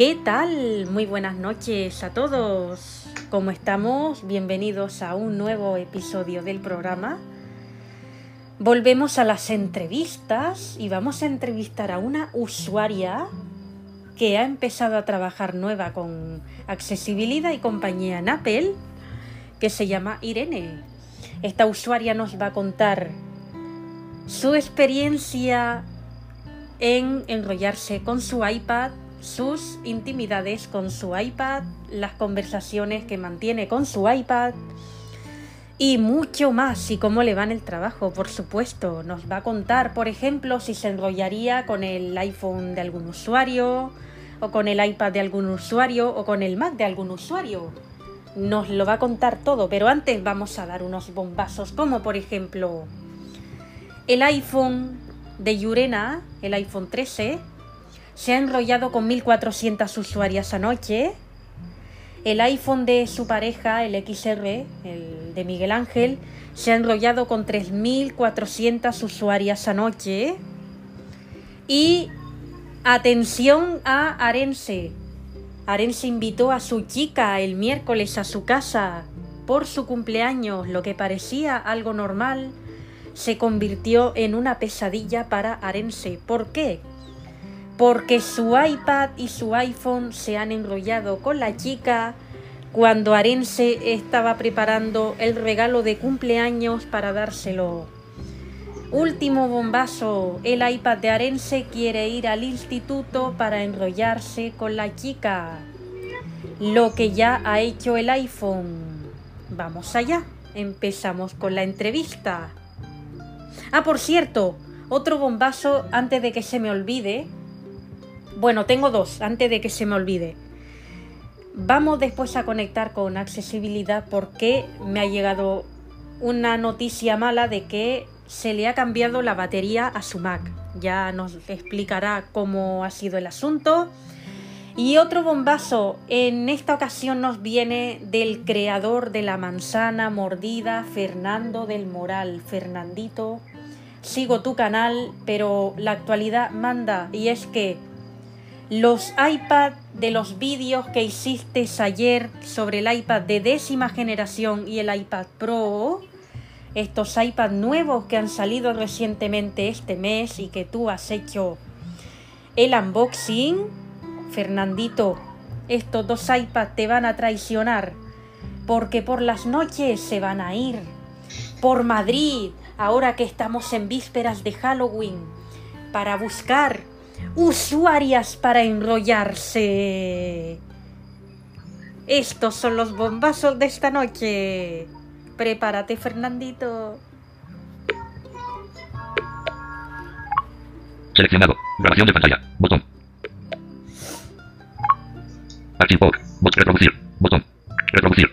¿Qué tal? Muy buenas noches a todos. ¿Cómo estamos? Bienvenidos a un nuevo episodio del programa. Volvemos a las entrevistas y vamos a entrevistar a una usuaria que ha empezado a trabajar nueva con accesibilidad y compañía en Apple, que se llama Irene. Esta usuaria nos va a contar su experiencia en enrollarse con su iPad, sus intimidades con su iPad, las conversaciones que mantiene con su iPad y mucho más y cómo le va en el trabajo, por supuesto. Nos va a contar, por ejemplo, si se enrollaría con el iPhone de algún usuario o con el iPad de algún usuario o con el Mac de algún usuario. Nos lo va a contar todo, pero antes vamos a dar unos bombazos, como por ejemplo el iPhone de Yurena, el iPhone 13, se ha enrollado con 1.400 usuarias anoche. El iPhone de su pareja, el XR, el de Miguel Ángel, se ha enrollado con 3.400 usuarias anoche. Y atención a Arense. Arense invitó a su chica el miércoles a su casa por su cumpleaños, lo que parecía algo normal se convirtió en una pesadilla para Arense. ¿Por qué? Porque su iPad y su iPhone se han enrollado con la chica cuando Arense estaba preparando el regalo de cumpleaños para dárselo. Último bombazo, el iPad de Arense quiere ir al instituto para enrollarse con la chica. Lo que ya ha hecho el iPhone. Vamos allá, empezamos con la entrevista. Ah, por cierto, otro bombazo antes de que se me olvide. Bueno, tengo dos, antes de que se me olvide. Vamos después a conectar con accesibilidad porque me ha llegado una noticia mala de que se le ha cambiado la batería a su Mac. Ya nos explicará cómo ha sido el asunto. Y otro bombazo, en esta ocasión nos viene del creador de la manzana mordida, Fernando del Moral. Fernandito, sigo tu canal, pero la actualidad manda y es que los iPad de los vídeos que hiciste ayer sobre el iPad de décima generación y el iPad Pro, estos iPad nuevos que han salido recientemente este mes y que tú has hecho el unboxing, Fernandito, estos dos iPads te van a traicionar porque por las noches se van a ir. Por Madrid, ahora que estamos en vísperas de Halloween, para buscar usuarias para enrollarse. Estos son los bombazos de esta noche. Prepárate, Fernandito. Seleccionado. Grabación de pantalla. Botón. Archivo. Bot reproducir. Botón. Reproducir.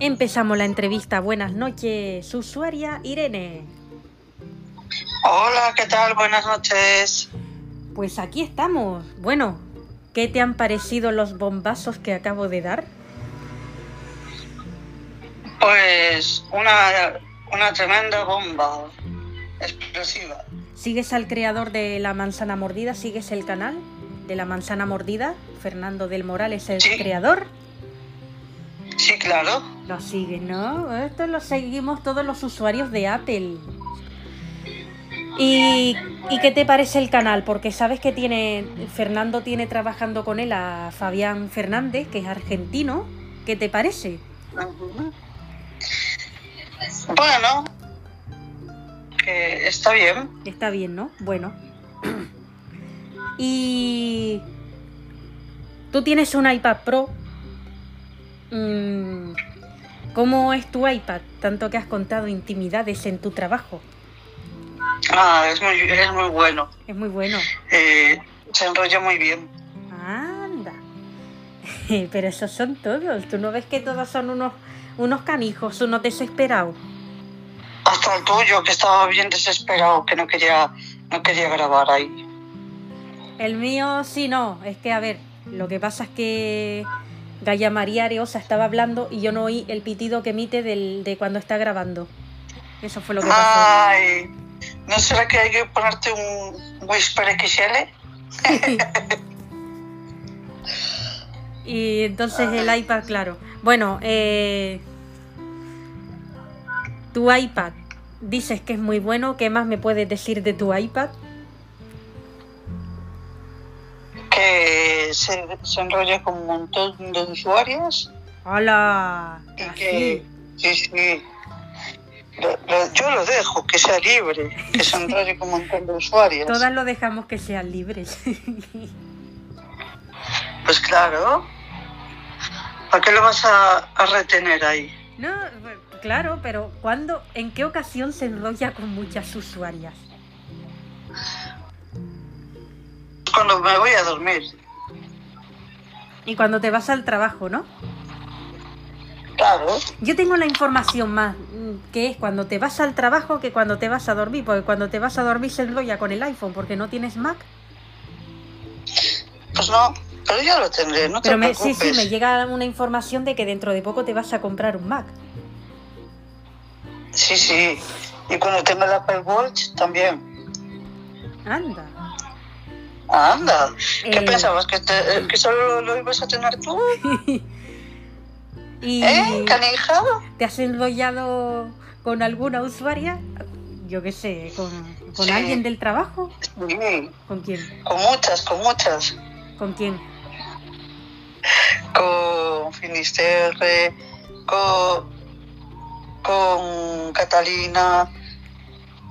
Empezamos la entrevista. Buenas noches, usuaria Irene. Hola, ¿qué tal? Buenas noches. Pues aquí estamos. Bueno, ¿qué te han parecido los bombazos que acabo de dar? Pues una, una tremenda bomba explosiva. ¿Sigues al creador de La Manzana Mordida? ¿Sigues el canal de La Manzana Mordida? Fernando del Moral es el Sí. creador. Sí, claro. Lo sigues, ¿no? Esto lo seguimos todos los usuarios de Apple. ¿Y, ¿Y qué te parece el canal? Porque sabes que tiene Fernando tiene trabajando con él a Fabián Fernández, que es argentino. ¿Qué te parece? Bueno, que está bien. Está bien, ¿no? Bueno. Y tú tienes un iPad Pro. Mm, ¿Cómo es tu iPad? Tanto que has contado intimidades en tu trabajo. Ah, es muy, es muy bueno. Es muy bueno. Eh, se enrolla muy bien. Anda. Pero esos son todos. ¿Tú no ves que todos son unos, unos canijos, unos desesperados? Hasta el tuyo, que estaba bien desesperado, que no quería, no quería grabar ahí. El mío sí no. Es que, a ver, lo que pasa es que Gaya María Areosa estaba hablando y yo no oí el pitido que emite del, de cuando está grabando. Eso fue lo que pasó. Ay, ¿No será que hay que ponerte un Whisper XL? Y entonces el iPad, claro. Bueno, eh, tu iPad, dices que es muy bueno. ¿Qué más me puedes decir de tu iPad? Que se, se enrolla con un montón de usuarios ¡Hola! y que, sí, sí. Lo- lo- yo lo dejo, que sea libre, que se enrolle con un montón de usuarios. Todas lo dejamos que sean libres. Pues claro. ¿Para qué lo vas a, a retener ahí? no, claro, pero ¿cuándo, en qué ocasión se enrolla con muchas usuarias? Cuando me voy a dormir. Y cuando te vas al trabajo, ¿no? Claro. Yo tengo la información más mm, que es cuando te vas al trabajo que cuando te vas a dormir, porque cuando te vas a dormir se enrolla con el iPhone porque no tienes Mac. Pues no, pero ya lo tendré, no te Pero me, sí, preocupes. sí, me llega una información de que dentro de poco te vas a comprar un Mac. Sí, sí. Y cuando tenga el Apple Watch también. Anda. Anda. ¿Qué Eh. pensabas? ¿Que, te- que solo lo ibas a tener tú? ¿Y ¿Eh, canija? te has enrollado con alguna usuaria? Yo qué sé, con, con Sí. alguien del trabajo. Sí, ¿Con quién? con muchas, con muchas. ¿Con quién? Con Finisterre, con, con Catalina,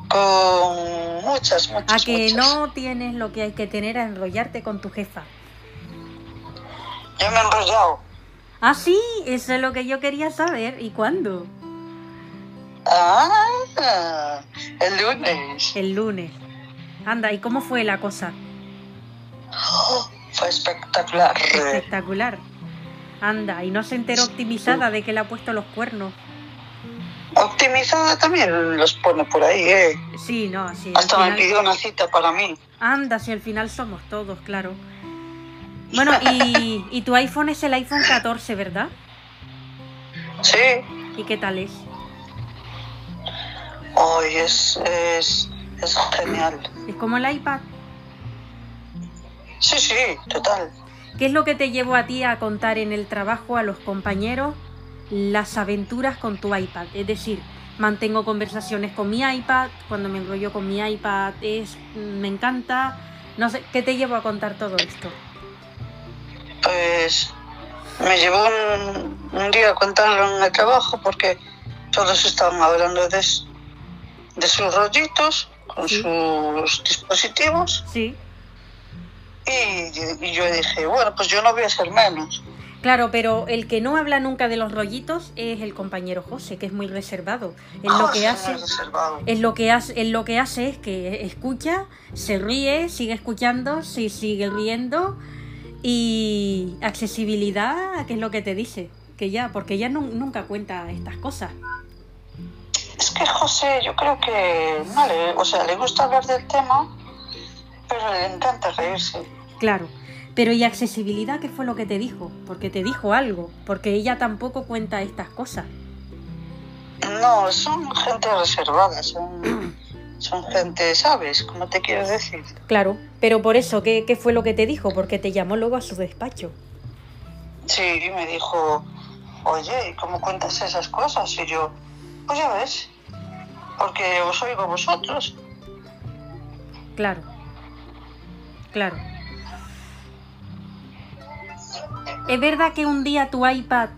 con muchas, A muchas, que muchas. no tienes lo que hay que tener a enrollarte con tu jefa. Ya me he enrollado. Ah, sí, eso es lo que yo quería saber. ¿Y cuándo? Ah, el lunes. El lunes. Anda, ¿y cómo fue la cosa? Oh, fue espectacular. Espectacular. Anda, y no se enteró optimizada de que le ha puesto los cuernos. Optimizada también los pone por ahí, ¿eh? Sí, no, sí. Hasta me pidió una cita para mí. Anda, si al final somos todos, claro. Bueno, y, y tu iPhone es el iPhone 14, ¿verdad? Sí. ¿Y qué tal es? Hoy es, es, es genial. ¿Es como el iPad? Sí, sí, total. ¿Qué es lo que te llevó a ti a contar en el trabajo a los compañeros las aventuras con tu iPad? Es decir, mantengo conversaciones con mi iPad, cuando me enrollo con mi iPad es me encanta. No sé, ¿qué te llevó a contar todo esto? Pues me llevó un, un día a contarlo en el trabajo porque todos estaban hablando de, sus rollitos con Sí. sus dispositivos Sí. y, y yo dije, bueno, pues yo no voy a ser menos. Claro, pero el que no habla nunca de los rollitos es el compañero José, que es muy reservado. Él lo que hace, él lo que hace, él lo que hace es que escucha, se ríe, sigue escuchando, sí, sigue riendo y accesibilidad, ¿qué es lo que te dice? Que ya, porque nu- nunca cuenta estas cosas. Es que José, yo creo que no le, o sea, le gusta hablar del tema, pero le encanta reírse. Claro. Pero ¿y accesibilidad qué fue lo que te dijo? Porque te dijo algo, porque ella tampoco cuenta estas cosas. No, son gente reservada, son, son gente, ¿sabes? ¿Cómo te quiero decir? Claro, pero por eso, ¿qué, qué fue lo que te dijo? Porque te llamó luego a su despacho. Sí, me dijo, oye, ¿y cómo cuentas esas cosas? Y yo, pues ya ves, porque os oigo a vosotros. Claro. Claro. ¿Es verdad que un día tu iPad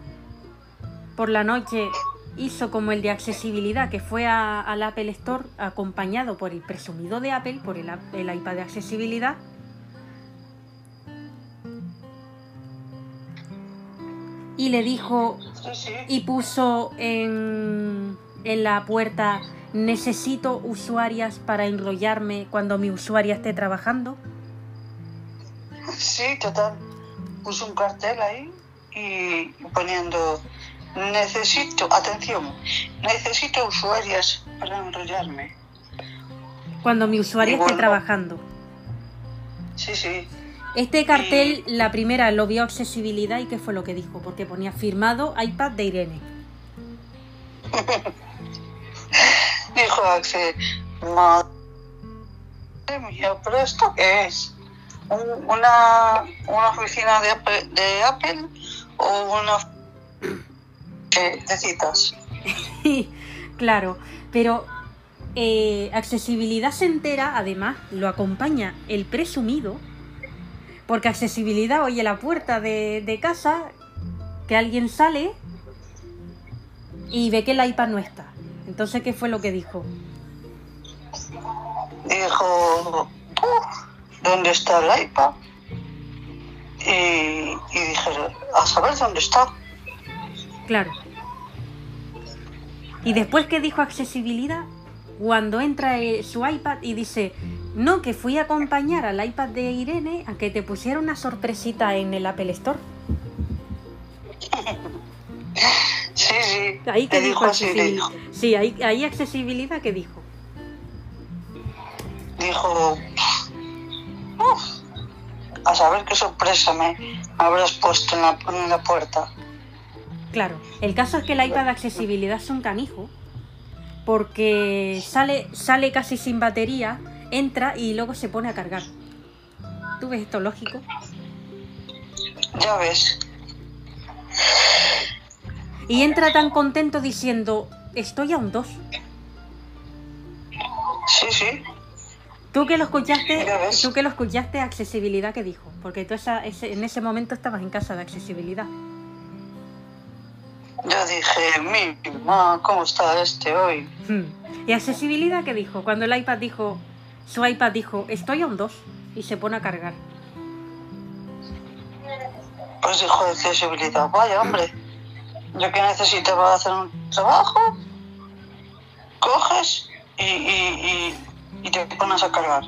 por la noche hizo como el de accesibilidad, que fue a- al Apple Store acompañado por el presumido de Apple, por el, el iPad de accesibilidad? Y le dijo, y puso en, en la puerta, necesito usuarias para enrollarme cuando mi usuaria esté trabajando. Sí, total. Puso un cartel ahí y poniendo, necesito, atención, necesito usuarias para enrollarme. Cuando mi usuaria esté trabajando. Sí, sí. Este cartel, la primera lo vio accesibilidad y qué fue lo que dijo, porque ponía firmado iPad de Irene. Dijo Axel, "Ma- mía, ¿pero esto qué es? ¿Un- ¿Una, una oficina de Apple, de Apple o una eh, de citas? claro, pero eh, accesibilidad se entera, además, lo acompaña el presumido, porque accesibilidad oye la puerta de, de casa, que alguien sale y ve que el iPad no está. Entonces, ¿qué fue lo que dijo? Dijo, "Uf, ¿dónde está el iPad? Y, y dije, a saber dónde está. Claro. Y después que dijo accesibilidad, cuando entra eh, su iPad y dice, no, que fui a acompañar al iPad de Irene a que te pusiera una sorpresita en el Apple Store. Sí, sí. Ahí que dijo dijo así, accesibilidad. dijo. Sí, ahí, ahí accesibilidad que dijo. Dijo, "Uf, a saber qué sorpresa me habrás puesto en la, en la puerta. Claro, el caso es que el iPad de accesibilidad es un canijo, porque sale, sale casi sin batería, entra y luego se pone a cargar. ¿Tú ves esto lógico? Ya ves. Y entra tan contento diciendo, estoy a un 2. Sí, sí. Tú que lo escuchaste, tú que lo escuchaste, accesibilidad que dijo, porque tú esa- ese- en ese momento estabas en casa de accesibilidad. Yo dije, mi mamá, ¿cómo está este hoy? Hmm. Y accesibilidad que dijo, cuando el iPad dijo, su iPad dijo, estoy a un 2 y se pone a cargar. Pues dijo de accesibilidad, vaya hombre, yo que necesitaba hacer un trabajo, coges y, y, y, y te pones a cargar.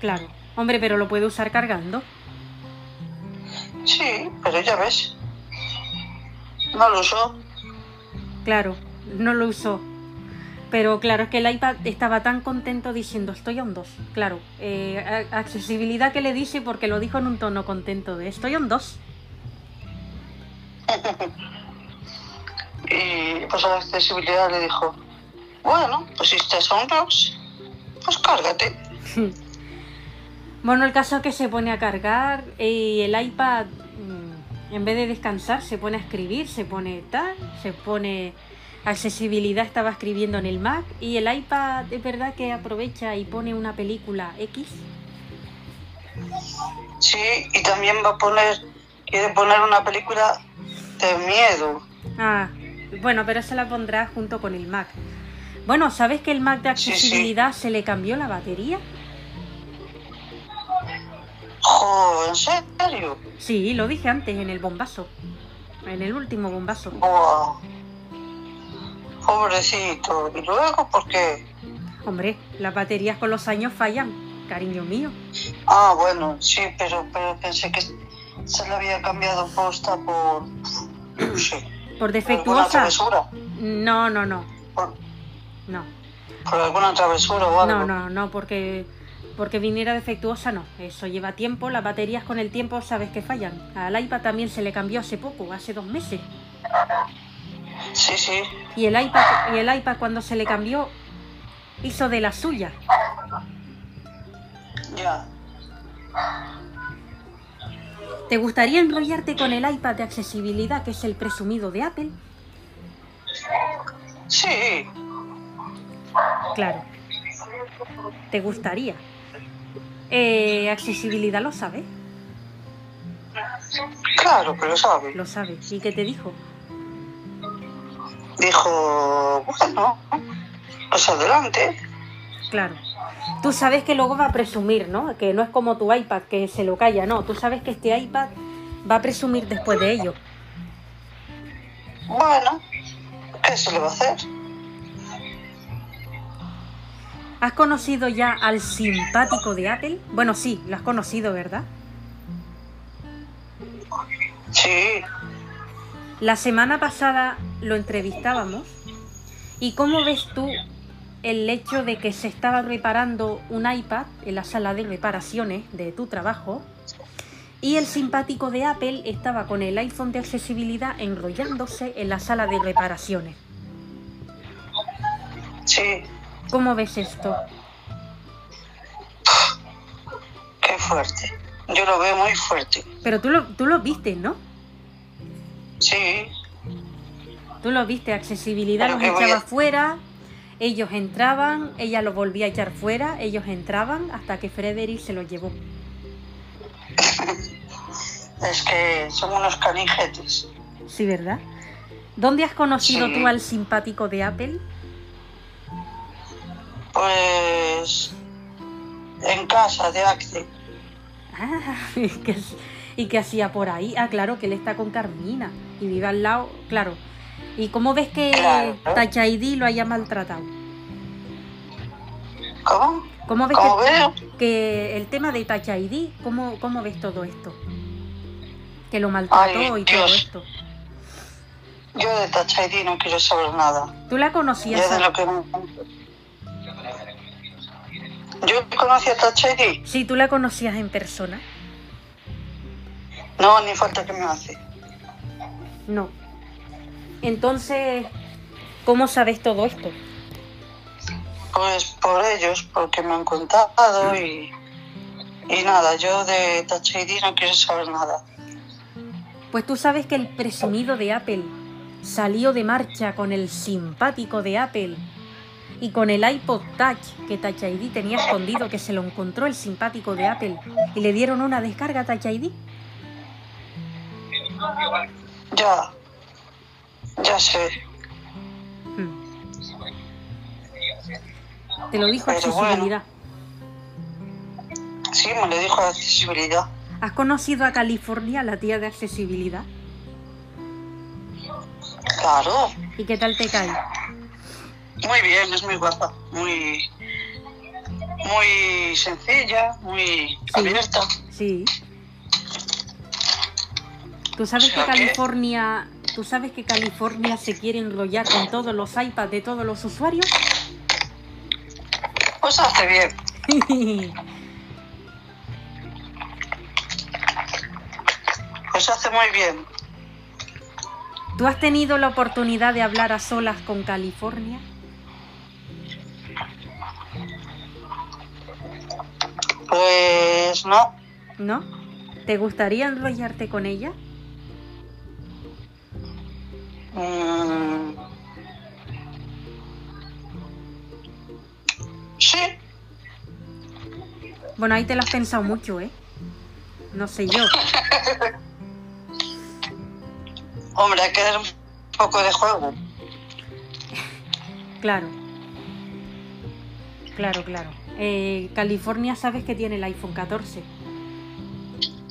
Claro, hombre, pero lo puede usar cargando. Sí, pero ya ves, no lo usó. Claro, no lo usó. Pero claro, es que el iPad estaba tan contento diciendo estoy a un 2. Claro, eh, accesibilidad que le dice porque lo dijo en un tono contento de estoy a un 2. Y pues a la accesibilidad le dijo, bueno, pues si estás a un dos, pues cárgate. Bueno, el caso es que se pone a cargar y el iPad, mm, en vez de descansar, se pone a escribir, se pone tal, se pone accesibilidad, estaba escribiendo en el Mac y el iPad es verdad que aprovecha y pone una película X. Sí, y también va a poner, quiere poner una película de miedo. Ah, bueno, pero se la pondrá junto con el Mac. Bueno, ¿sabes que el Mac de Sí, sí. accesibilidad se le cambió la batería? Jo, ¿en serio? Sí, lo dije antes en el bombazo. En el último bombazo. Buah. Pobrecito. ¿Y luego por qué? Hombre, las baterías con los años fallan, cariño mío. Ah, bueno, sí, pero, pero pensé que se le había cambiado posta por... Por por defectuosa. travesura. No, no, no, Por, no. por alguna travesura o algo. No, no, no, porque porque viniera defectuosa no. Eso lleva tiempo, las baterías con el tiempo sabes que fallan. Al iPad también se le cambió hace poco, hace dos meses. Sí, sí. Y el iPad, y el iPad cuando se le cambió hizo de la suya. Ya. ¿Te gustaría enrollarte con el iPad de accesibilidad, que es el presumido de Apple? Sí. Claro. ¿Te gustaría? Eh, accesibilidad lo sabe, Claro que lo sabe. lo sabe. ¿Y qué te dijo? Dijo, bueno, pues adelante. Claro. Tú sabes que luego va a presumir, ¿no? Que no es como tu iPad, que se lo calla, no. Tú sabes que este iPad va a presumir después de ello. Bueno, ¿qué se le va a hacer? ¿Has conocido ya al simpático de Apple? Bueno, sí, lo has conocido, ¿verdad? Sí, La semana pasada lo entrevistábamos. ¿Y cómo ves tú el hecho de que se estaba reparando un iPad en la sala de reparaciones de tu trabajo? Y el simpático de Apple estaba con el iPhone de accesibilidad enrollándose en la sala de reparaciones. sí. ¿Cómo ves esto? fuerte. Yo lo veo muy fuerte. Pero tú lo, tú lo viste, ¿no? Sí, Tú lo viste, accesibilidad Pero los echaba a- fuera, ellos entraban, ella los volvía a echar fuera, ellos entraban hasta que Frederick se los llevó. es que son unos canijetes. Sí, ¿verdad? ¿Dónde has conocido Sí. tú al simpático de Apple? Pues en casa de Acte. Ah, ¿y qué, ¿y qué hacía por ahí? Ah, claro, que él está con Carmina y vive al lado, claro. ¿Y cómo ves que Claro. Touch ID lo haya maltratado? ¿Cómo? ¿Cómo ves ¿Cómo que, veo? que el tema de Touch ID, ¿cómo, cómo ves todo esto? Que lo maltrató Ay, y todo esto. Yo de Touch ID no quiero saber nada. ¿Tú la Yo conocías? de a- lo que... Yo conocí a ID. Sí, tú la conocías en persona. No, ni falta que me hace. No. Entonces, ¿cómo sabes todo esto? Pues por ellos, porque me han contado y... Y nada, yo de Touch ID no quiero saber nada. Pues tú sabes que el presumido de Apple salió de marcha con el simpático de Apple y con el iPod Touch que Touch ID tenía escondido, que se lo encontró el simpático de Apple y le dieron una descarga a Touch ID. Ya. Ya sé. Hmm. Te lo dijo Pero accesibilidad. Sí, me lo dijo accesibilidad. ¿Has conocido a California, la tía de accesibilidad? Claro. ¿Y qué tal te cae? Muy bien, es muy guapa. Muy... Muy sencilla, muy abierta. Sí. ¿Tú sabes que O sea que- California, tú sabes que California se quiere enrollar con todos los iPads de todos los usuarios? Pues hace bien. Pues hace muy bien. ¿Tú has tenido la oportunidad de hablar a solas con California? Pues no. ¿No? ¿Te gustaría enrollarte con ella? Mm. Sí, Bueno, ahí te lo has pensado mucho, ¿eh? No sé yo. hombre, hay que dar un poco de juego. Claro. Claro, claro. Eh, California sabes que tiene el iPhone 14.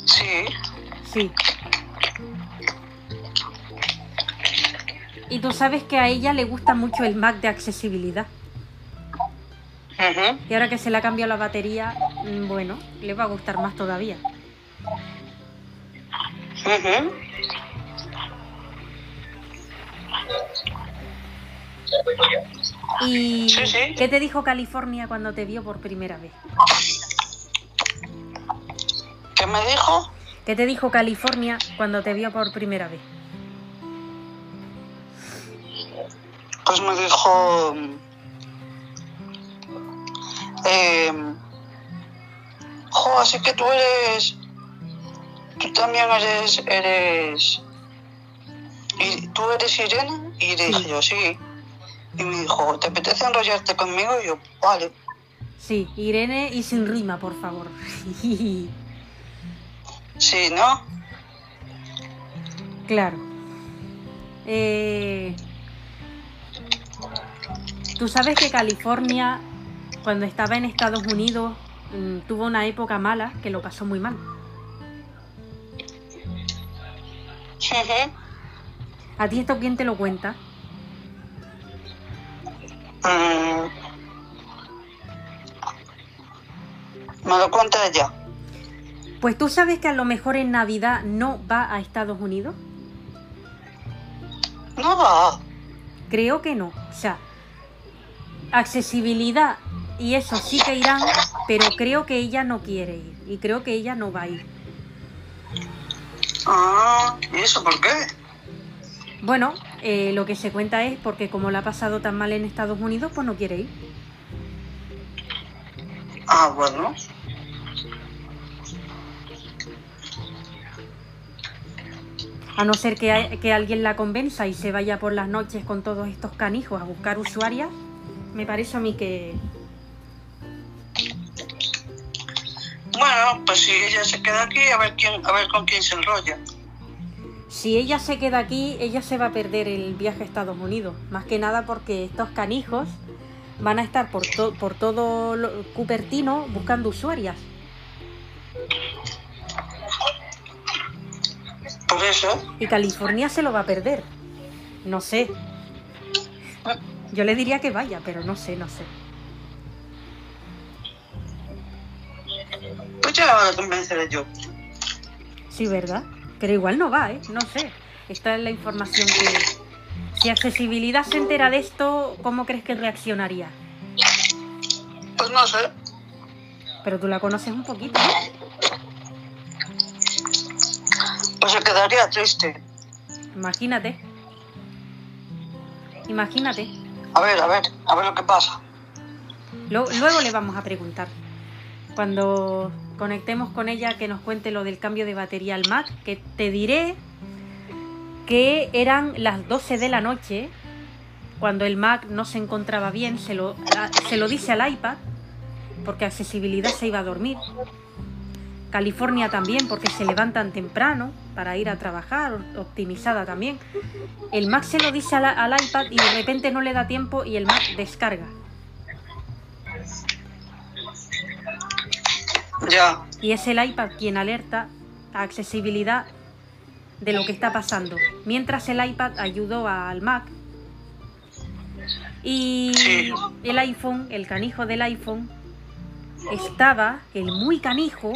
Sí, Sí. Y tú sabes que a ella le gusta mucho el Mac de accesibilidad. ujú, Y ahora que se le ha cambiado la batería, mm, bueno, le va a gustar más todavía. ujú. ¿Y Sí, sí. qué te dijo California cuando te vio por primera vez? ¿Qué me dijo? ¿Qué te dijo California cuando te vio por primera vez? Pues me dijo... Eh, jo, así que tú eres... Tú también eres... eres y tú eres Irene y dije yo sí y me dijo te apetece enrollarte conmigo y yo vale Sí, Irene y sin rima, por favor. sí no claro. Eh, Tú sabes que California, cuando estaba en Estados Unidos, mm, tuvo una época mala que lo pasó muy mal. ¿A ti esto quién te lo cuenta? Mm. me lo cuenta ella Pues tú sabes que a lo mejor en Navidad no va a Estados Unidos. no va Creo que no. O sea, accesibilidad y eso sí que irán, pero creo que ella no quiere ir. Y creo que ella no va a ir. ah y eso por qué bueno, eh, lo que se cuenta es porque como la ha pasado tan mal en Estados Unidos, pues no quiere ir. Ah, bueno. A no ser que, que alguien la convenza y se vaya por las noches con todos estos canijos a buscar usuarias, me parece a mí que... Bueno, pues si ella se queda aquí, a ver, quién, a ver con quién se enrolla. Si ella se queda aquí, ella se va a perder el viaje a Estados Unidos. Más que nada porque estos canijos van a estar por, to- por todo lo- Cupertino buscando usuarias. Por eso, Y California se lo va a perder. No sé. Yo le diría que vaya, pero no sé, no sé. pues ya la convenceré yo. Sí, ¿verdad? Pero igual no va, ¿eh? No sé. Esta es la información que... Si accesibilidad se entera de esto, ¿cómo crees que reaccionaría? Pues no sé. Pero tú la conoces un poquito. ¿no? Pues se quedaría triste. Imagínate. Imagínate. A ver, a ver, a ver lo que pasa. Lo- luego le vamos a preguntar. Cuando conectemos con ella, que nos cuente lo del cambio de batería al Mac, que te diré que eran las 12 de la noche, cuando el Mac no se encontraba bien, se lo, se lo dice al iPad, porque accesibilidad se iba a dormir. California también, porque se levantan temprano para ir a trabajar, optimizada también. El Mac se lo dice al, al iPad y de repente no le da tiempo y el Mac descarga. Ya, Y es el iPad quien alerta a accesibilidad de lo que está pasando. Mientras el iPad ayudó al Mac. Y Sí. el iPhone, el canijo del iPhone, estaba, el muy canijo,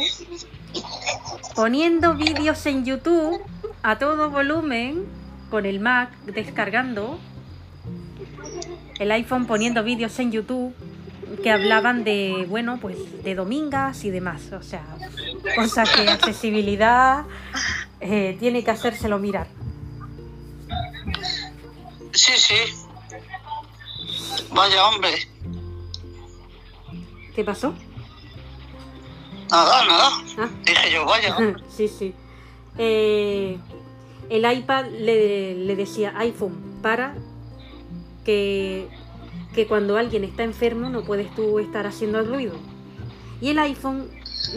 poniendo vídeos en YouTube a todo volumen con el Mac descargando. El iPhone poniendo vídeos en YouTube que hablaban de, bueno, pues de domingas y demás. O sea, cosas que accesibilidad eh, tiene que hacérselo mirar. sí, sí. Vaya hombre. ¿Qué pasó? Nada, nada. Ah. Dije yo, vaya. sí, sí. Eh, el iPad le, le decía iPhone para que, que cuando alguien está enfermo no puedes tú estar haciendo ruido. Y el iPhone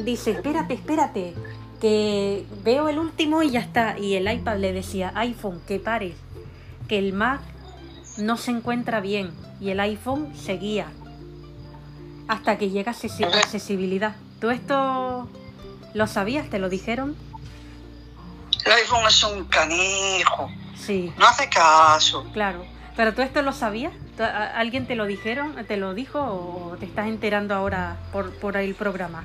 dice, espérate, espérate, que veo el último y ya está. Y el iPad le decía, iPhone, que pares, que el Mac no se encuentra bien. Y el iPhone seguía hasta que llega accesi- accesibilidad. ¿Tú esto lo sabías? ¿Te lo dijeron? El iPhone es un canijo. Sí, No hace caso. claro. ¿Pero tú esto lo sabías? ¿Tú- a- ¿Alguien te lo dijeron? ¿Te lo dijo o te estás enterando ahora por, por el programa?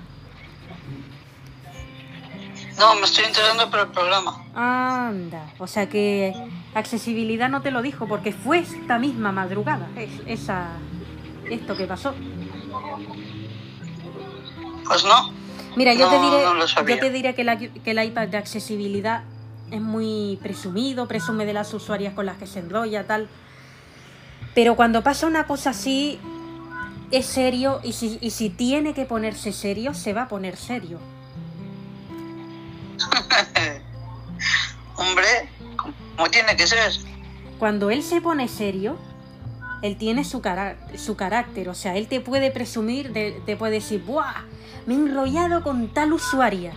No, me estoy enterando por el programa. Anda, o sea que accesibilidad no te lo dijo porque fue esta misma madrugada, es- esa, esto que pasó. Pues no. Mira, yo, te diré, no yo te diré que, la- que el iPad de accesibilidad es muy presumido, presume de las usuarias con las que se enrolla, tal. Pero cuando pasa una cosa así, es serio y si, y si tiene que ponerse serio, se va a poner serio. Hombre, como tiene que ser. Cuando él se pone serio, él tiene su, cara- su carácter. O sea, él te puede presumir, de- te puede decir, ¡buah! Me he enrollado con tal usuaria.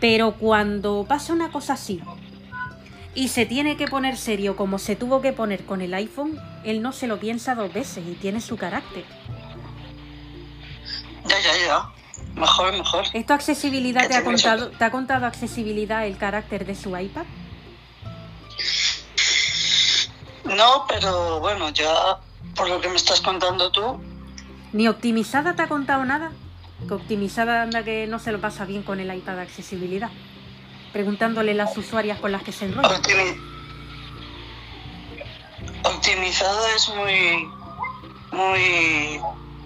Pero cuando pasa una cosa así y se tiene que poner serio como se tuvo que poner con el iPhone, él no se lo piensa dos veces y tiene su carácter. Ya, ya, ya. Mejor, mejor. ¿Esto accesibilidad te ha contado, te ha contado accesibilidad el carácter de su iPad? No, pero bueno, ya por lo que me estás contando tú, ¿Ni optimizada te ha contado nada? Que optimizada anda que no se lo pasa bien con el iPad de accesibilidad. Preguntándole las usuarias con las que se enrollan. optimi- optimizada es muy, muy,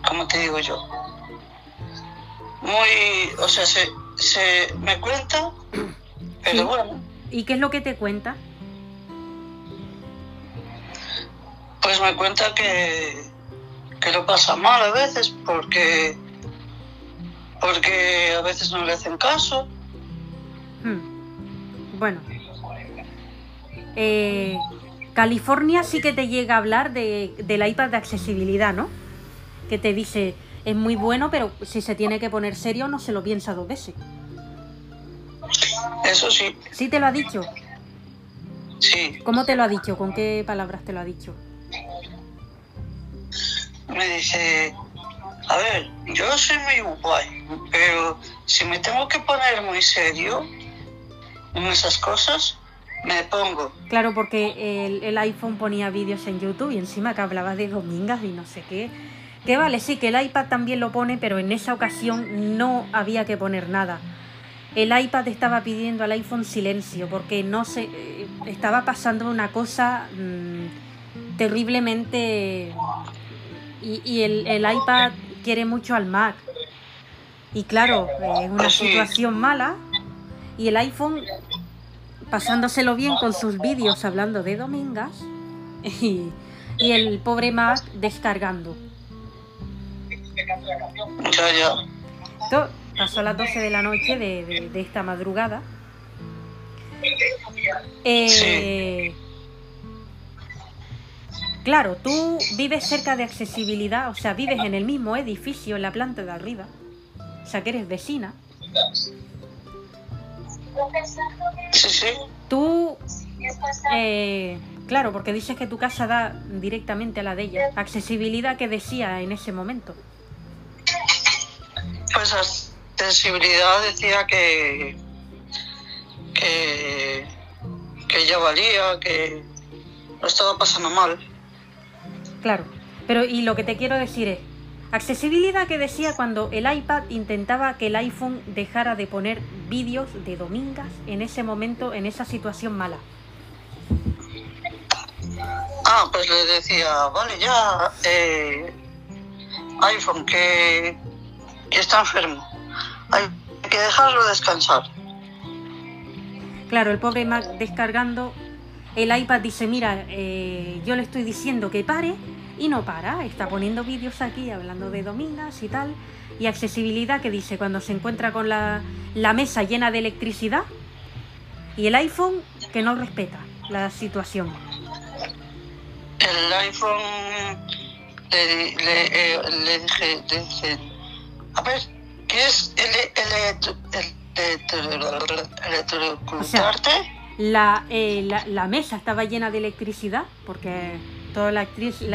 ¿cómo te digo yo? Muy, o sea, se, se me cuenta, pero Sí. bueno, ¿Y qué es lo que te cuenta? pues me cuenta que, que lo pasa mal a veces porque, porque a veces no le hacen caso. Hmm. Bueno, eh, California sí que te llega a hablar de, del iPad de accesibilidad, ¿no? Que te dice, es muy bueno, pero si se tiene que poner serio no se lo piensa dos veces. Eso sí, ¿Sí te lo ha dicho? sí. ¿Cómo te lo ha dicho? ¿Con qué palabras te lo ha dicho? Me dice, a ver, yo soy muy guay, pero si me tengo que poner muy serio en esas cosas, me pongo. Claro, porque el, el iPhone ponía vídeos en YouTube y encima que hablaba de domingas y no sé qué. Que vale, sí, que el iPad también lo pone, pero en esa ocasión no había que poner nada. El iPad estaba pidiendo al iPhone silencio porque no se eh, estaba pasando una cosa mm, terriblemente y, y el, el iPad quiere mucho al Mac. Y claro, es una situación mala y el iPhone pasándoselo bien con sus vídeos hablando de domingas y, y el pobre Mac descargando. Esto pasó a las 12 de la noche de, de- de esta madrugada. Eh, Claro, tú vives cerca de accesibilidad, o sea, vives en el mismo edificio, en la planta de arriba. O sea, que eres vecina. Sí, sí. Tú, eh, claro, porque dices que tu casa da directamente a la de ella. Accesibilidad que decía en ese momento. Pues accesibilidad decía que, que, que ya valía, que lo estaba pasando mal. Claro, pero y lo que te quiero decir es, accesibilidad que decía cuando el iPad intentaba que el iPhone dejara de poner vídeos de domingas en ese momento, en esa situación mala. Ah, pues le decía, vale, ya, eh, iPhone, que, que está enfermo. Hay que dejarlo descansar. Claro, el pobre Mac descargando, el iPad dice, mira, eh, yo le estoy diciendo que pare y no para, está poniendo vídeos aquí hablando de domingas y tal. Y accesibilidad que dice, cuando se encuentra con la, la mesa llena de electricidad y el iPhone que no respeta la situación. El iPhone le, le, eh, le dije, le dije, a ver, ¿qué es el, el, electrocutarte? La, eh, la, la mesa estaba llena de electricidad, porque toda la,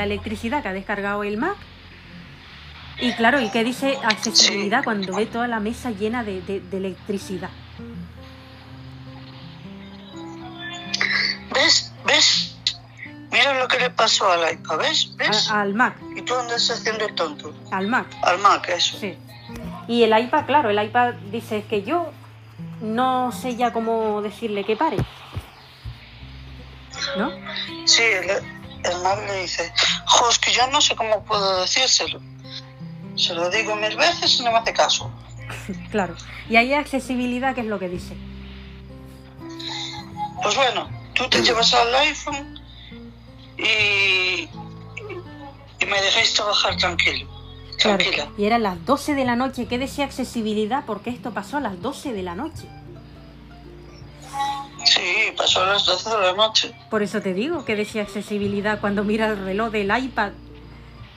electricidad que ha descargado el Mac. Y claro, ¿y qué dice accesibilidad cuando ve toda la mesa llena de, de- de electricidad? ¿Ves? ¿Ves? Mira lo que le pasó al iPad, ¿ves? ¿Ves? A- al Mac, ¿Y tú andas haciendo el tonto? al Mac, Al Mac, eso. sí. Y el iPad, claro, el iPad dice "Es que yo no sé ya cómo decirle que pare. ¿No? Sí, el, el Mac le dice, jo, es que yo no sé cómo puedo decírselo. Se lo digo mil veces y no me hace caso. Claro. Y ahí accesibilidad, ¿qué es lo que dice? Pues bueno, tú te llevas al iPhone y, y me dejáis trabajar tranquilo. Claro, Tranquila. y eran las 12 de la noche. ¿Qué decía accesibilidad? Porque esto pasó a las 12 de la noche. Sí, pasó a las 12 de la noche. Por eso te digo que decía accesibilidad cuando mira el reloj del iPad.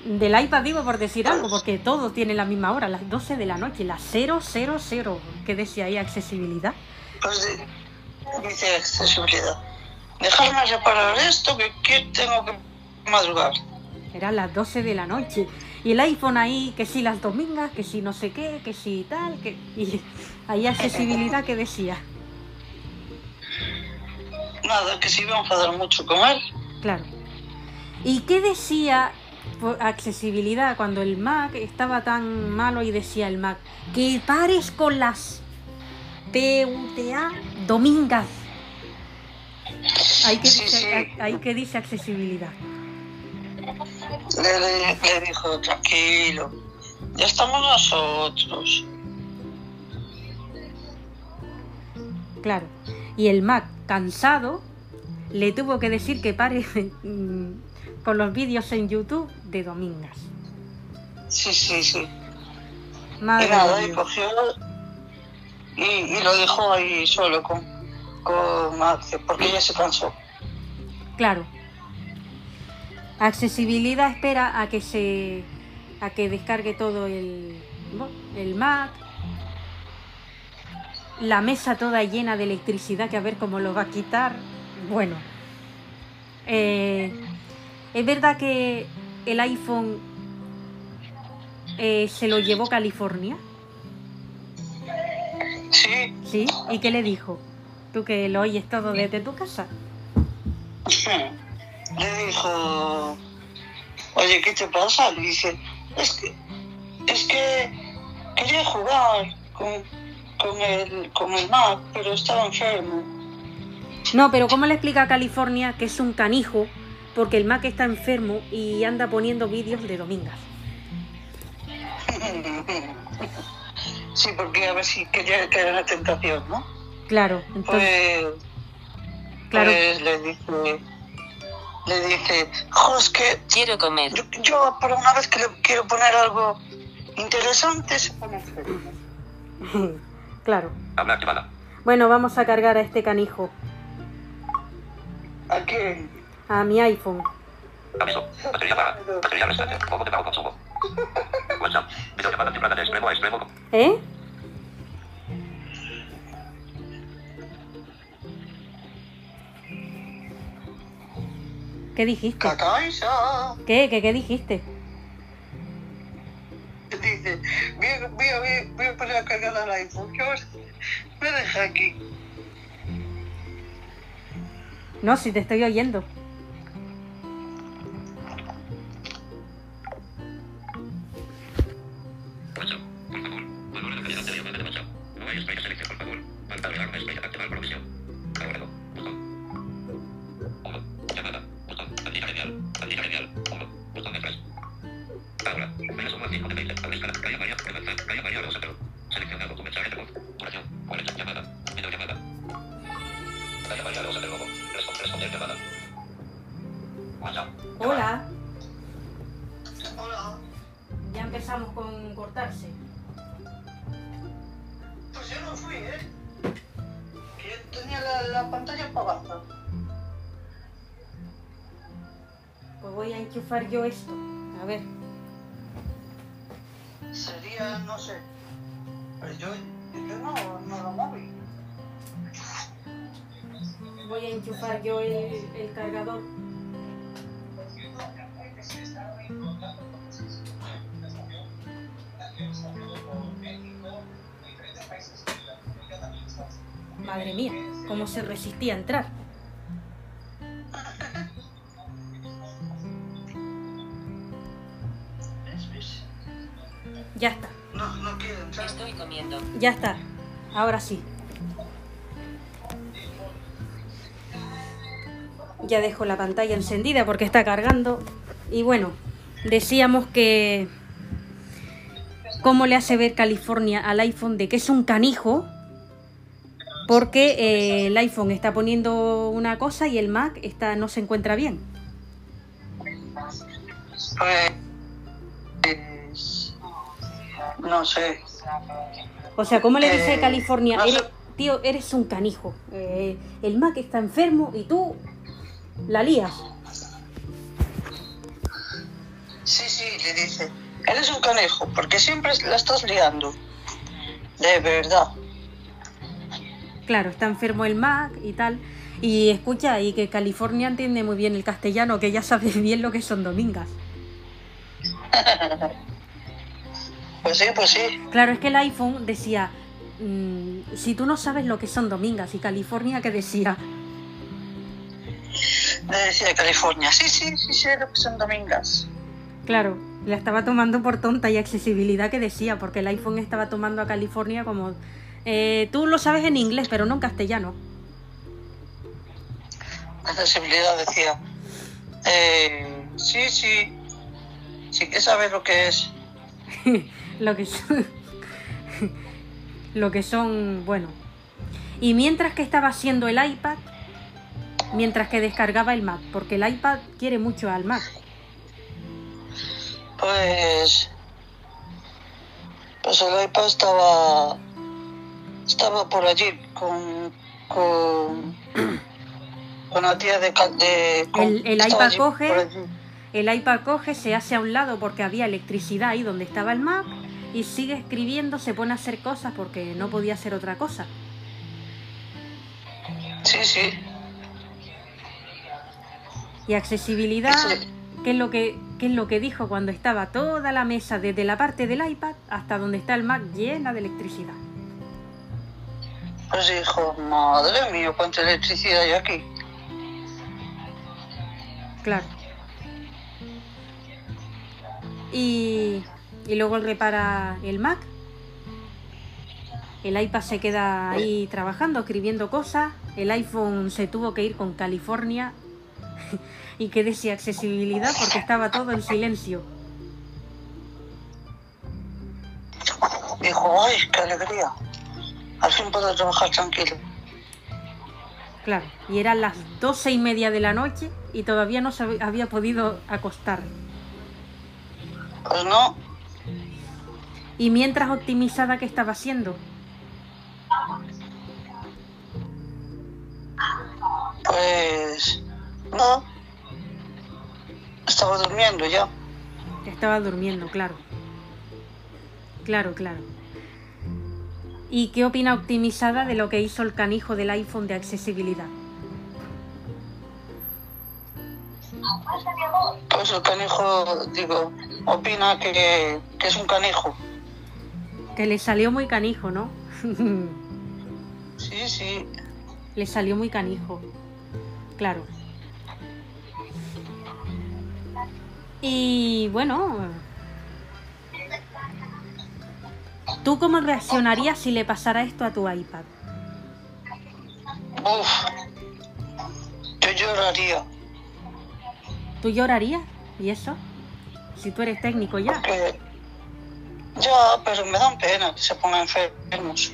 Del iPad digo por decir algo, porque todo tiene la misma hora, las 12 de la noche, las 000. ¿Qué decía ahí accesibilidad? Pues de- dice accesibilidad. Dejarme reparar esto que, que tengo que madrugar. Eran las 12 de la noche. Y el iPhone ahí, que si las domingas, que si no sé qué, que si tal, que... Y ahí accesibilidad que decía. Nada, que se iba a enfadar mucho con él. Claro. ¿Y qué decía por accesibilidad cuando el Mac estaba tan malo y decía el Mac que pares con las PUTA domingas? Ahí que, Sí, dice, sí. ahí que dice accesibilidad. Le, le- le dijo, tranquilo, ya estamos nosotros. Claro. Y el Mac, cansado, le tuvo que decir que pare mm, con los vídeos en YouTube de domingas. Sí, sí, sí. Madre y nada, y cogió y, y lo dejó ahí solo con, con Max, porque ella se cansó. Claro. Accesibilidad espera a que se a que descargue todo el, el Mac. La mesa toda llena de electricidad que a ver cómo lo va a quitar. Bueno. Eh, es verdad que el iPhone eh, se lo llevó California. Sí, ¿Sí? ¿Y qué le dijo? Tú que lo oyes todo desde tu casa. le dijo, oye, ¿qué te pasa? Le dice, es que, es que quería jugar con, con, el, con el Mac, pero estaba enfermo. No, pero ¿cómo le explica a California que es un canijo porque el Mac está enfermo y anda poniendo vídeos de domingas? Sí, porque a ver si quería que era una tentación, ¿no? Claro, entonces, Pues, claro, pues le dice, le dice, jo, es que Quiero comer. yo, yo por una vez que le quiero poner algo interesante se pone enfermo. claro. Habla activada. Bueno, vamos a cargar a este canijo, ¿A quién? a mi iPhone. Aviso. Batería baja. Batería restante. Foco de bajo consumo. WhatsApp. Videollamada temprana de extremo a extremo. ¿Eh? ¿Qué dijiste? ¿Qué? ¿Qué, qué dijiste? Dice, voy voy voy a- poner a cargar al iPhone. Yo me deja aquí. No, si te estoy oyendo. Entrar. Ya está, No, no quiero entrar. Estoy comiendo. ya está. Ahora sí. Ya dejo la pantalla encendida porque está cargando. Y bueno, decíamos que cómo le hace ver California al iPhone de que es un canijo porque eh, el iPhone está poniendo una cosa y el Mac está no se encuentra bien. Pues. No sé. O sea, ¿cómo le dice Eh, California? no sé. Eres- tío, eres un canijo. Eh, el Mac está enfermo y tú la lías. Sí, sí, le dice. Eres un canejo, porque siempre la estás liando. De verdad. Claro, está enfermo el Mac y tal. Y escucha, y que California entiende muy bien el castellano, que ya sabe bien lo que son domingas. Pues sí, pues sí. Claro, es que el iPhone decía, mm, si tú no sabes lo que son domingas, y California que decía, Le decía California. Sí, sí, sí, sé lo que son domingas. claro, la estaba tomando por tonta y accesibilidad que decía, porque el iPhone estaba tomando a California como, eh, tú lo sabes en inglés, pero no en castellano. Accesibilidad decía. Eh, sí, sí. Sí que sabes lo que es. lo que son, lo que son, bueno. Y mientras que estaba haciendo el iPad, mientras que descargaba el Mac, porque el iPad quiere mucho al Mac. Pues. Pues el iPad estaba. Estaba por allí con. con. una tía de... de El- el iPad allí, coge. El iPad coge, se hace a un lado porque había electricidad ahí donde estaba el Mac y sigue escribiendo, se pone a hacer cosas porque no podía hacer otra cosa. Sí, sí. Y accesibilidad, Eso- ¿qué es lo que qué es lo que dijo cuando estaba toda la mesa desde la parte del iPad hasta donde está el Mac llena de electricidad? Pues dijo, madre mía, cuánta electricidad hay aquí. Claro. Y, y luego él repara el Mac. El iPad se queda ahí trabajando, escribiendo cosas. El iPhone se tuvo que ir con California. y que decía accesibilidad porque estaba todo en silencio. Dijo, ay, qué alegría. Al fin puedo trabajar tranquilo. Claro. Y eran las doce y media de la noche y todavía no se hab- había podido acostar. Pues no, Y mientras optimizada, ¿qué estaba haciendo? pues no. Estaba durmiendo ya. Estaba durmiendo, claro. Claro, claro. ¿Y qué opina optimizada de lo que hizo el canijo del iPhone de accesibilidad? Pues el canijo, digo, opina que, que es un canijo. Que le salió muy canijo, ¿no? Sí, sí. le salió muy canijo. Claro. Y bueno, ¿tú cómo reaccionarías si le pasara esto a tu iPad? Uf. Yo lloraría. ¿Tú llorarías? ¿Y eso? Si tú eres técnico ya. Porque ya, pero me dan pena que se pongan enfermos.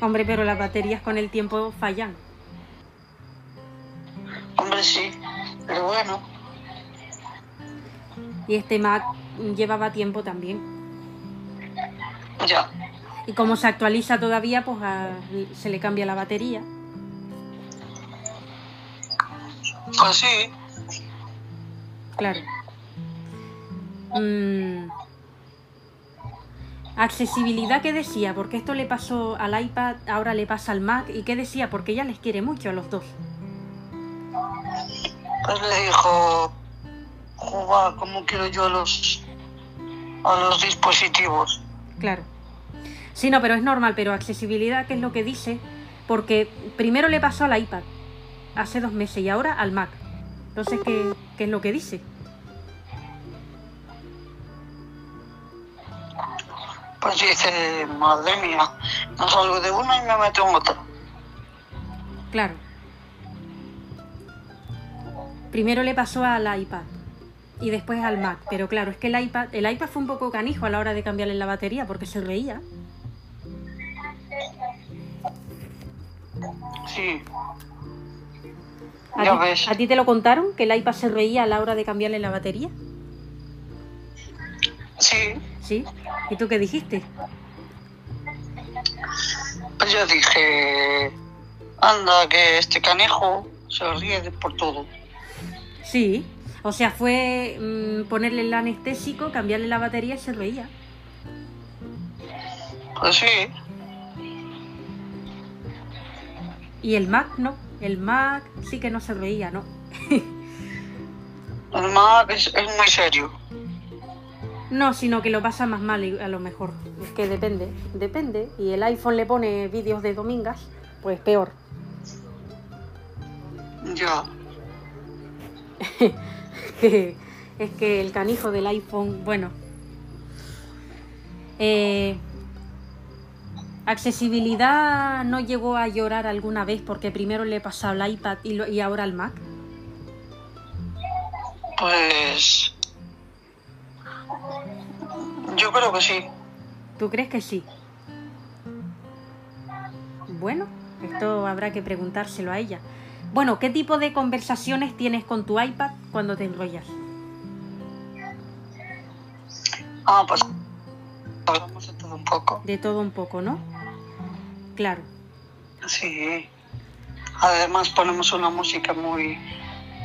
Hombre, pero las baterías con el tiempo fallan. Hombre, sí. Pero bueno, Y este Mac llevaba tiempo también. Ya. Y como se actualiza todavía, pues a- se le cambia la batería. Pues sí. Claro. Mm. Accesibilidad, ¿qué decía? Porque esto le pasó al iPad, ahora le pasa al Mac. ¿Y qué decía? Porque ella les quiere mucho a los dos. Pues le dijo, jugar como quiero yo a los, a los dispositivos. Claro. Sí, no, pero es normal, pero accesibilidad, ¿qué es lo que dice? Porque primero le pasó al iPad hace dos meses y ahora al Mac. Entonces, ¿qué, qué es lo que dice? Pues dice, madre mía, no salgo de una y me meto en otra. Claro. Primero le pasó al iPad y después al Mac, pero claro, es que el iPad, el iPad fue un poco canijo a la hora de cambiarle la batería porque se reía. Sí, ¿A Ya ti, ves. ¿A ti te lo contaron que el iPad se reía a la hora de cambiarle la batería? sí. ¿Sí? ¿Y tú qué dijiste? Pues yo dije, anda, que este canejo se ríe por todo. Sí. O sea, fue mm, ponerle el anestésico, cambiarle la batería y se reía. Pues sí, Y el Mac no. El Mac sí que no se reía, ¿no? el Mac es, es muy serio. No, sino que lo pasa más mal y- a lo mejor. Es que depende, depende. Y el iPhone le pone vídeos de domingas, pues peor. Ya, es que el canijo del iPhone, bueno. Eh, accesibilidad no llegó a llorar alguna vez porque primero le pasó al iPad y, lo- y ahora al Mac. pues... Yo creo que sí. ¿Tú crees que sí? Bueno, esto habrá que preguntárselo a ella. Bueno, ¿qué tipo de conversaciones tienes con tu iPad cuando te enrollas? Ah, pues hablamos de todo un poco. De todo un poco, ¿no? Claro. Sí. Además ponemos una música muy,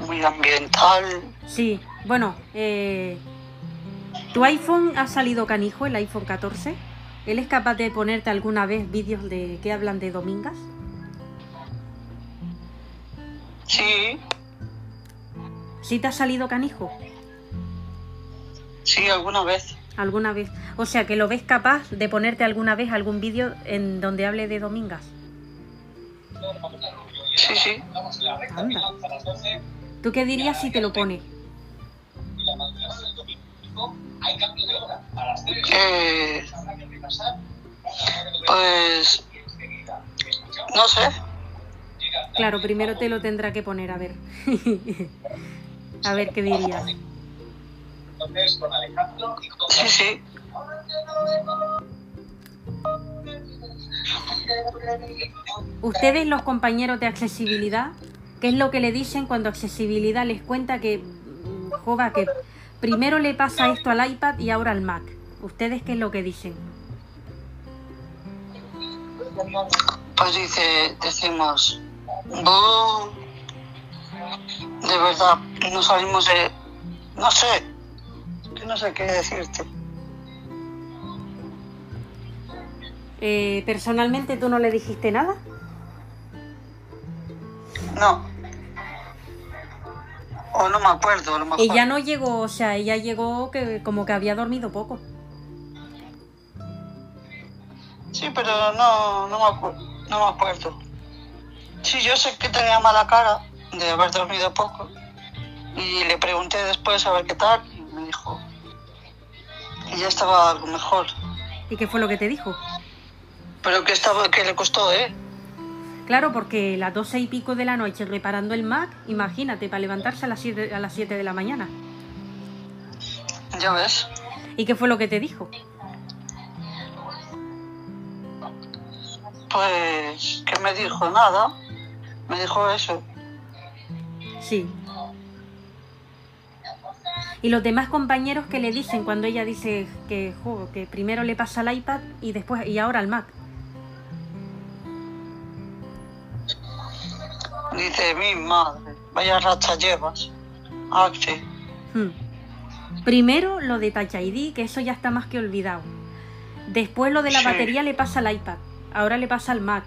muy ambiental. Sí, bueno, eh, ¿tu iPhone ha salido canijo, el iPhone 14? ¿Él es capaz de ponerte alguna vez vídeos de que hablan de domingas? Sí, ¿Sí te ha salido canijo? sí, alguna vez. ¿Alguna vez? O sea, que lo ves capaz de ponerte alguna vez algún vídeo en donde hable de domingas. Sí, sí. Anda. ¿Tú qué dirías si te lo pone? Eh, pues no sé. Claro, primero te lo tendrá que poner, a ver. a ver qué dirías. Sí, sí. Ustedes, los compañeros de accesibilidad, ¿qué es lo que le dicen cuando accesibilidad les cuenta que, mm, jova, que primero le pasa esto al iPad y ahora al Mac? ¿Ustedes qué es lo que dicen? Pues dice, decimos, "Bu". de verdad, no salimos de, no sé, que no sé qué decirte. Eh, personalmente, ¿tú no le dijiste nada? No. O no me acuerdo, lo mejor. Ella no llegó, o sea, ella llegó que como que había dormido poco. Sí, pero no, no, me acuerdo, no me acuerdo. Sí, yo sé que tenía mala cara de haber dormido poco. Y le pregunté después a ver qué tal y me dijo que ya estaba algo mejor. ¿Y qué fue lo que te dijo? Pero que estaba, que le costó, ¿eh? Claro, porque las doce y pico de la noche reparando el Mac, imagínate, para levantarse a las 7 a las siete de la mañana. Ya ves. ¿Y qué fue lo que te dijo? Pues que me dijo nada. Me dijo eso. Sí. ¿Y los demás compañeros que le dicen cuando ella dice que, jo, que primero le pasa al iPad y después y ahora al Mac? Dice, mi madre, vaya racha llevas. Ah, sí. Hmm. Primero lo de Touch ID, que eso ya está más que olvidado. Después lo de la Sí. batería le pasa al iPad. Ahora le pasa al Mac.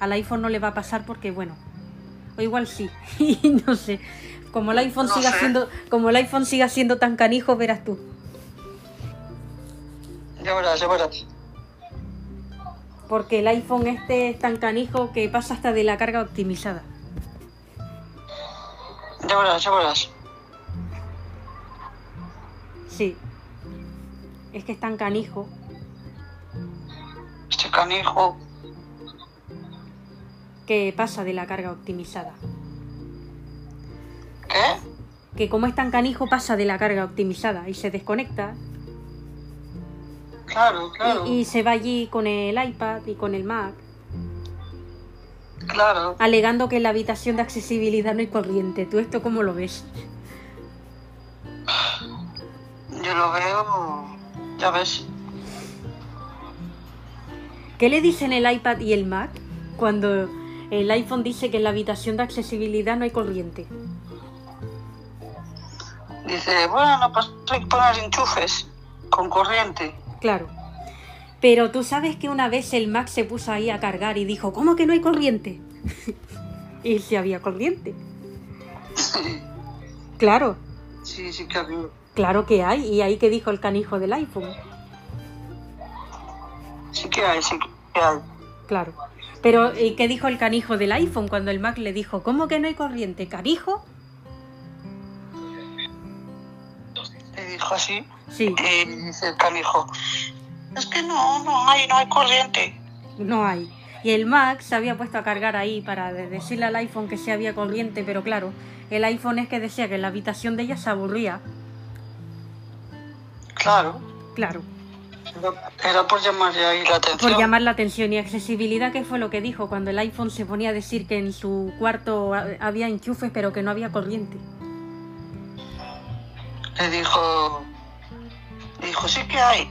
Al iPhone no le va a pasar porque, bueno, o igual sí. no sé. Como el iPhone No siga sé. siendo, como el iPhone siga siendo tan canijo, verás tú. Ya verás, ya verás. Porque el iPhone este es tan canijo que pasa hasta de la carga optimizada. Ya verás, ya verás. Sí. Es que es tan canijo. Este canijo. Que pasa de la carga optimizada. ¿Qué? Que como es tan canijo pasa de la carga optimizada y se desconecta Claro, claro. y, y se va allí con el iPad y con el Mac, Claro. alegando que en la habitación de accesibilidad no hay corriente. ¿Tú esto cómo lo ves? Yo lo veo. Ya ves. ¿Qué le dicen el iPad y el Mac cuando el iPhone dice que en la habitación de accesibilidad no hay corriente? Dice, bueno, pues hay que poner enchufes con corriente. Claro. Pero tú sabes que una vez el Mac se puso ahí a cargar y dijo, ¿cómo que no hay corriente? y si había corriente. Sí, Claro, sí, sí que había. claro que hay. Y ahí que dijo el canijo del iPhone. Sí que hay, sí que hay. Claro. Pero ¿y qué dijo el canijo del iPhone cuando el Mac le dijo, ¿cómo que no hay corriente? ¿Canijo? Le dijo así. Sí, Y dice el canijo, es que no, no hay, no hay corriente. no hay. Y el Mac se había puesto a cargar ahí para de- decirle al iPhone que sí había corriente, pero claro, el iPhone es que decía que en la habitación de ella se aburría. Claro. Claro, Era, por llamarle ahí la atención. por llamar la atención y accesibilidad, que fue lo que dijo cuando el iPhone se ponía a decir que en su cuarto ha- había enchufes pero que no había corriente. Le dijo, dijo, sí que hay.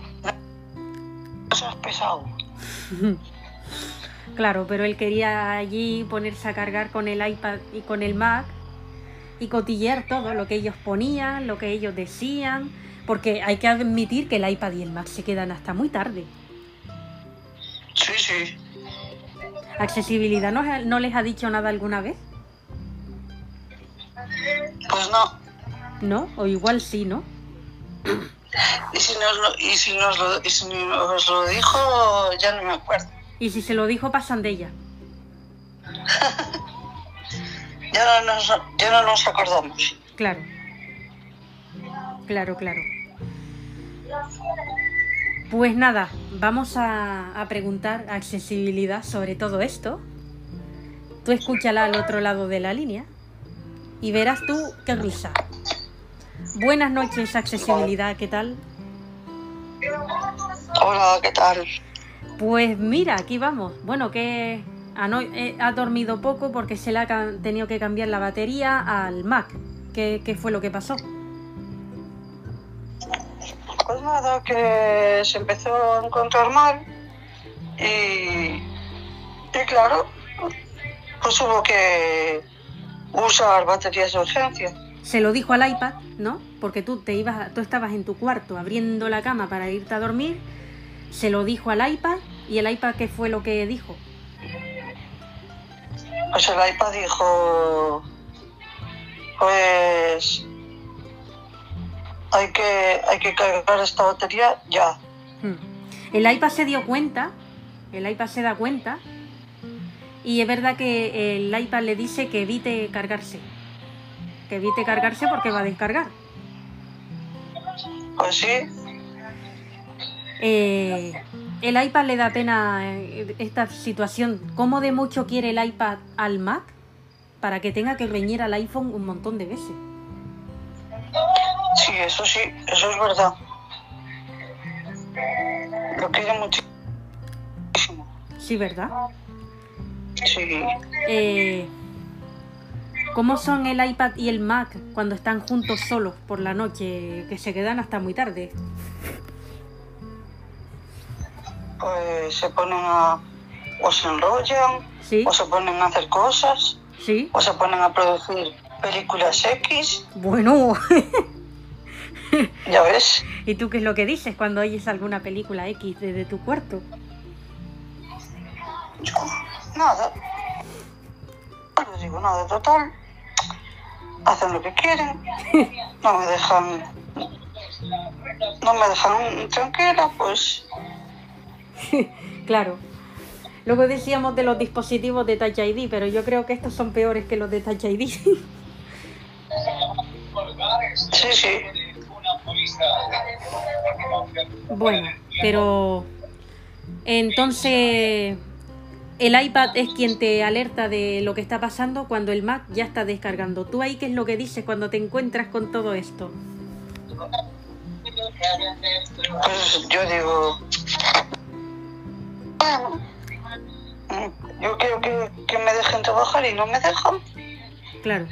No seas pesado. Claro, pero él quería allí ponerse a cargar con el iPad y con el Mac y cotillear todo lo que ellos ponían, lo que ellos decían, porque hay que admitir que el iPad y el Mac se quedan hasta muy tarde. Sí, sí. ¿Accesibilidad no, no les ha dicho nada alguna vez? Pues no. ¿No? O igual sí, ¿no? Y si nos lo, y si nos lo, y si nos lo dijo, ya no me acuerdo. Y si se lo dijo, pasan de ella. Ya no nos, ya no nos acordamos. Claro. Claro, claro. Pues nada, vamos a, a preguntar accesibilidad sobre todo esto. Tú escúchala al otro lado de la línea y verás tú qué risa. Buenas noches, accesibilidad, ¿qué tal? Hola, ¿qué tal? Pues mira, aquí vamos. Bueno, que eh, ha dormido poco porque se le ha tenido que cambiar la batería al Mac. ¿Qué, qué fue lo que pasó? Pues nada, que se empezó a encontrar mal y, y claro, pues hubo que usar baterías de urgencia. Se lo dijo al iPad, ¿no? Porque tú te ibas, tú estabas en tu cuarto abriendo la cama para irte a dormir. Se lo dijo al iPad y el iPad qué fue lo que dijo. Pues el iPad dijo, pues hay que, hay que cargar esta batería ya. Hmm. El iPad se dio cuenta, el iPad se da cuenta y es verdad que el iPad le dice que evite cargarse. Que evite cargarse porque va a descargar. Pues sí, Eh, el iPad le da pena eh, esta situación. ¿Cómo de mucho quiere el iPad al Mac para que tenga que reñir al iPhone un montón de veces? Sí, eso sí, eso es verdad. Lo quiere muchísimo. Sí, ¿verdad? Sí, Eh, ¿Cómo son el iPad y el Mac cuando están juntos solos por la noche, que se quedan hasta muy tarde? pues se ponen a, o se enrollan, ¿Sí? o se ponen a hacer cosas, ¿Sí? o se ponen a producir películas X, Bueno, ya ves. ¿y tú qué es lo que dices cuando oyes alguna película X desde tu cuarto? Yo, nada. No digo nada, total. Hacen lo que quieren. No me dejan. No me dejan tranquila, pues. Claro. Luego decíamos de los dispositivos de Touch ID, pero yo creo que estos son peores que los de Touch ID. Sí, sí. Bueno, pero entonces el iPad es quien te alerta de lo que está pasando cuando el Mac ya está descargando. ¿Tú ahí qué es lo que dices cuando te encuentras con todo esto? Pues yo digo. Yo quiero que, que me dejen trabajar y no me dejan. Claro.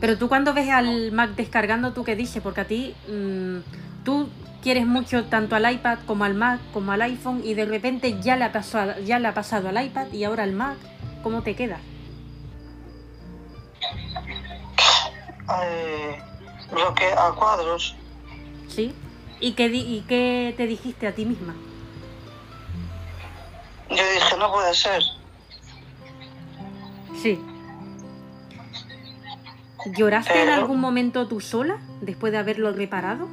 Pero tú cuando ves al Mac descargando, ¿tú qué dices? Porque a ti, mm, tú quieres mucho tanto al iPad como al Mac, como al iPhone, y de repente ya le ha pasado, ya le ha pasado al iPad y ahora al Mac. ¿Cómo te queda? Eh, bloque a cuadros. ¿Sí? ¿Y qué, ¿Y qué te dijiste a ti misma? Yo dije, no puede ser. Sí. ¿Lloraste en Pero- algún momento tú sola después de haberlo reparado?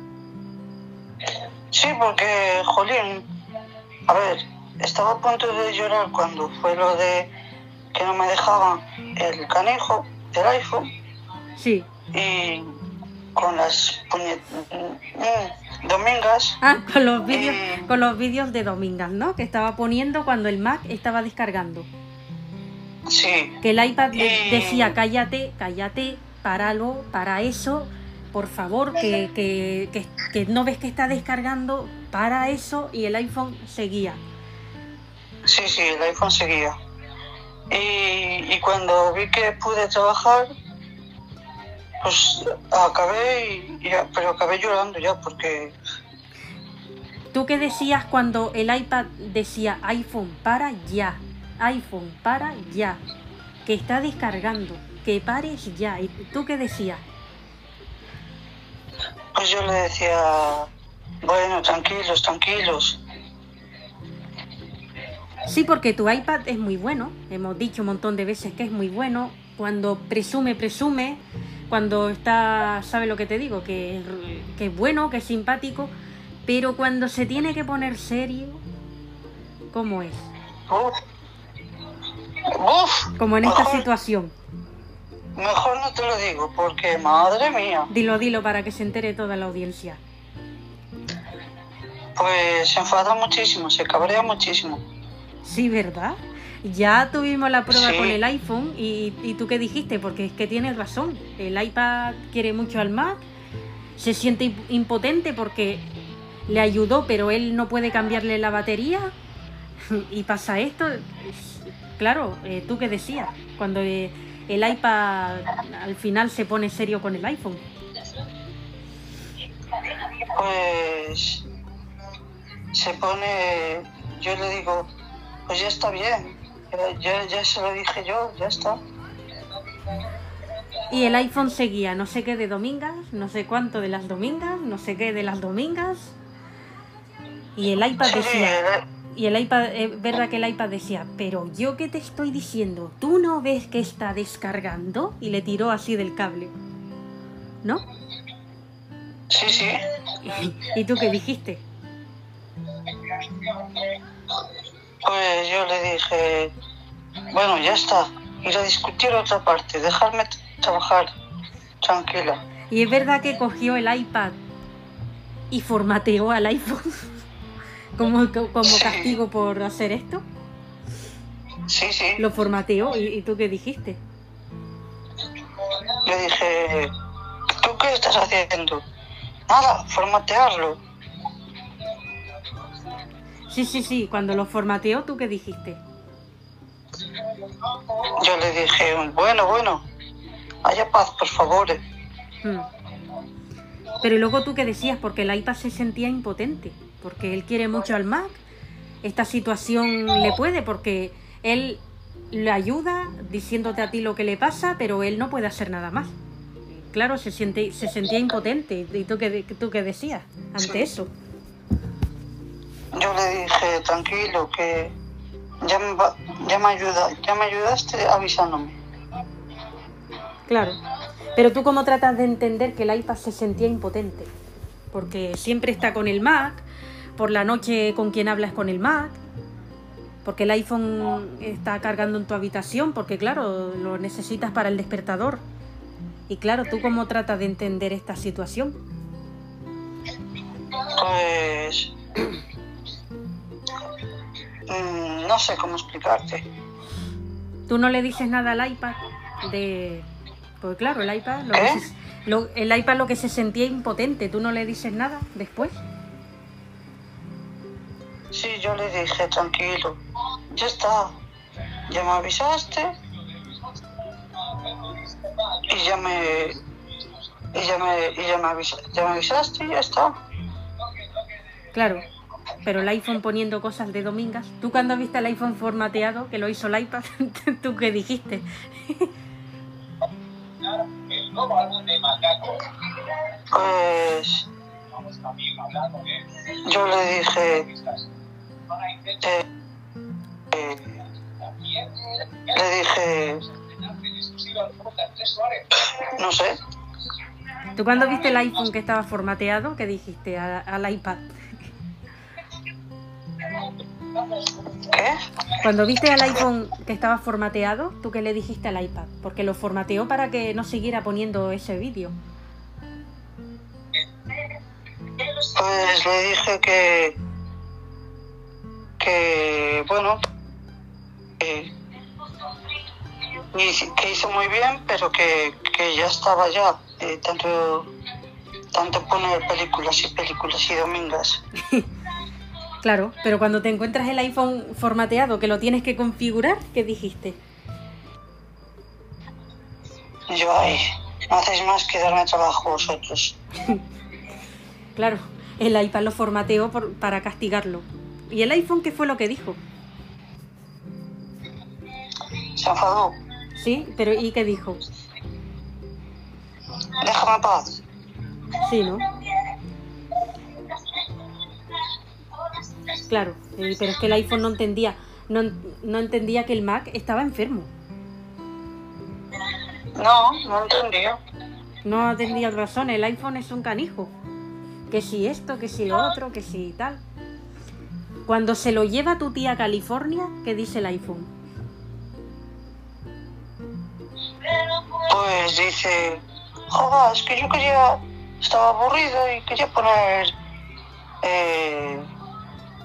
Sí, porque, jolín, a ver, estaba a punto de llorar cuando fue lo de que no me dejaban el canijo del iPhone Sí. y con las puñet- mm, domingas, Ah, con los vídeos, Eh. con los vídeos de Domingas, ¿no? Que estaba poniendo cuando el Mac estaba descargando. sí, Que el iPad de- Eh. decía, cállate, cállate, páralo, para eso, por favor, que, que, que, que no ves que está descargando, para eso, y el iPhone seguía. sí, sí, el iPhone seguía. Y, y cuando vi que pude trabajar, pues acabé, y, y pero acabé llorando ya porque ¿Tú qué decías cuando el iPad decía iPhone, para ya? iPhone, para ya, que está descargando, que pares ya. ¿Y tú qué decías? Pues yo le decía, bueno, tranquilos, tranquilos. Sí, porque tu iPad es muy bueno, hemos dicho un montón de veces que es muy bueno, cuando presume, presume, cuando está, ¿sabe lo que te digo? Que, que es bueno, que es simpático, pero cuando se tiene que poner serio, ¿cómo es? Uf. Uf. Como en esta situación. Mejor no te lo digo, porque madre mía, Dilo, dilo para que se entere toda la audiencia. pues se enfada muchísimo, se cabrea muchísimo. Sí, ¿verdad? Ya tuvimos la prueba Sí. con el iPhone y, y tú qué dijiste, porque es que tienes razón. El iPad quiere mucho al Mac, se siente imp- impotente porque le ayudó, pero él no puede cambiarle la batería y pasa esto. Es- Claro, eh, tú qué decías, cuando eh, el iPad al final se pone serio con el iPhone. Pues se pone, yo le digo, pues ya está bien, ya, ya, se lo dije yo, ya está. Y el iPhone seguía no sé qué de domingas, no sé cuánto de las domingas, no sé qué de las domingas. Y el iPad Sí, decía, y el iPad, es verdad que el iPad decía, pero yo que te estoy diciendo, ¿tú no ves que está descargando? Y le tiró así del cable. ¿No? sí, sí, ¿Y tú qué dijiste? pues yo le dije, bueno, ya está, ir a discutir otra parte, dejarme trabajar tranquila. Y es verdad que cogió el iPad y formateó al iPhone como, como castigo por hacer esto. Sí, sí, Lo formateó. ¿Y, y tú qué dijiste? le dije, ¿tú qué estás haciendo? Nada, formatearlo. Sí, sí, sí. Cuando lo formateó, ¿tú qué dijiste? Yo le dije, bueno, bueno, haya paz, por favor. Hmm. Pero luego tú qué decías, porque el iPad se sentía impotente, porque él quiere mucho al Mac. Esta situación le puede, porque él le ayuda diciéndote a ti lo que le pasa, pero él no puede hacer nada más. Claro, se, siente, se sentía impotente. ¿Y tú qué, tú qué decías ante eso? Yo le dije, tranquilo, que ya me, va- ya me, ayuda, ya me ayudaste avisándome. Claro. Pero tú cómo tratas de entender que el iPad se sentía impotente. Porque siempre está con el Mac, por la noche con quien hablas con el Mac, porque el iPhone está cargando en tu habitación, porque claro, lo necesitas para el despertador. Y claro, tú cómo tratas de entender esta situación. Pues... mm, no sé cómo explicarte. Tú no le dices nada al iPad de... Pues claro, el iPad lo, se- lo- el iPad lo que se sentía impotente, tú no le dices nada después. Sí, yo le dije, tranquilo, ya está, ya me avisaste y ya me... Y ya me, y ya me, avisa- ya me avisaste y ya está. Claro, pero el iPhone poniendo cosas de domingas. ¿Tú cuando viste el iPhone formateado, que lo hizo el iPad, tú qué dijiste? El nuevo álbum de Macaco. Pues yo le dije, eh, eh, le Suárez. no sé, ¿Tú cuando viste el iPhone que estaba formateado, qué dijiste a- al iPad? ¿qué? Cuando viste al iPhone que estaba formateado, ¿tú qué le dijiste al iPad? Porque lo formateó para que no siguiera poniendo ese vídeo. Pues le dije que, que bueno, que, y- que hizo muy bien, pero que, que ya estaba ya, eh, tanto, tanto poner películas y películas y domingas. Claro, pero cuando te encuentras el iPhone formateado, que lo tienes que configurar, ¿qué dijiste? Yo, ay, no hacéis más que darme trabajo vosotros. Claro, el iPad lo formateó por- para castigarlo. ¿Y el iPhone qué fue lo que dijo? Se enfadó. Sí, pero ¿y qué dijo? Déjame en paz. Sí, ¿no? Claro, eh, pero es que el iPhone no entendía, no, no entendía que el Mac estaba enfermo. No, no entendió. No entendía razón, el iPhone es un canijo. Que si esto, que si lo otro, que si tal. Cuando se lo lleva tu tía a California, ¿qué dice el iPhone? Pues dice, joder, es que yo quería, estaba aburrido y quería poner eh,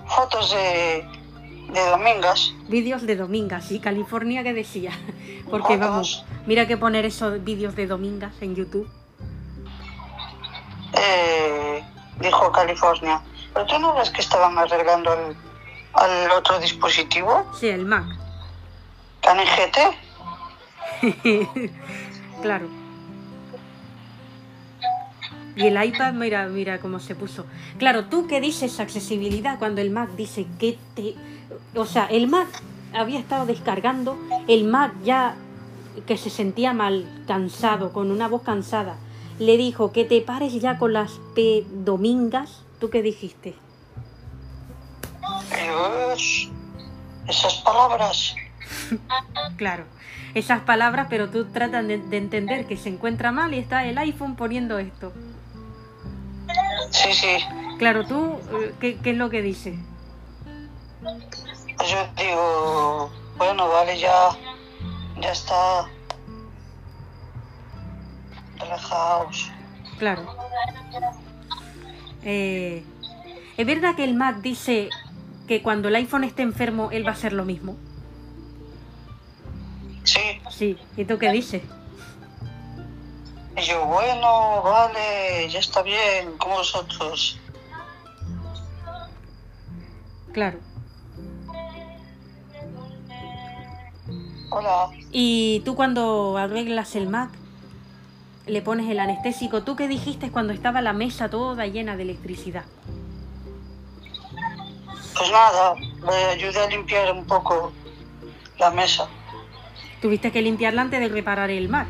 fotos de, de domingas. Vídeos de Domingas, y California que decía. Porque vamos, mira que poner esos vídeos de Domingas en YouTube. Eh, dijo California. Pero tú no ves que estaban arreglando el, al otro dispositivo, Sí, el Mac. canijete. claro. Y el iPad, mira, mira cómo se puso. Claro, tú qué dices accesibilidad cuando el Mac dice que te... O sea, el Mac había estado descargando, el Mac ya que se sentía mal, cansado, con una voz cansada, le dijo que te pares ya con las P domingas. ¿Tú qué dijiste? Dios, esas palabras. Claro, esas palabras, pero tú tratas de, de entender que se encuentra mal y está el iPhone poniendo esto. Sí, sí. Claro, tú, eh, ¿qué, qué es lo que dices? Yo digo, bueno, vale, ya, ya está. Relajaos. Claro. Eh, ¿Es verdad que el Mac dice que cuando el iPhone esté enfermo, él va a hacer lo mismo? Sí. Sí. ¿Y tú qué dices? Y yo, bueno, vale, ya está bien, como vosotros. Claro. Hola. Y tú cuando arreglas el Mac, le pones el anestésico, ¿tú qué dijiste cuando estaba la mesa toda llena de electricidad? Pues nada, le ayudé a limpiar un poco la mesa. Tuviste que limpiarla antes de reparar el Mac.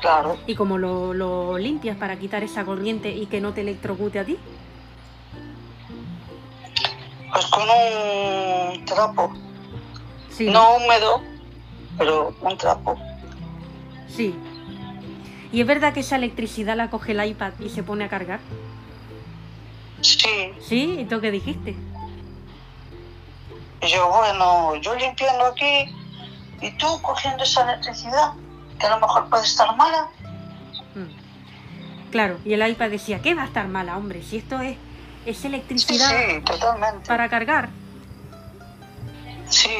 Claro. ¿Y cómo lo, lo limpias para quitar esa corriente y que no te electrocute a ti? Pues con un trapo. Sí. No húmedo, pero un trapo. Sí. ¿Y es verdad que esa electricidad la coge el iPad y se pone a cargar? Sí. ¿Sí? ¿Y tú qué dijiste? Yo, bueno, yo limpiando aquí y tú cogiendo esa electricidad, que a lo mejor puede estar mala. Mm. Claro, y el iPad decía, ¿qué va a estar mala, hombre? Si esto es, es Sí, electricidad sí, totalmente. para cargar. Sí,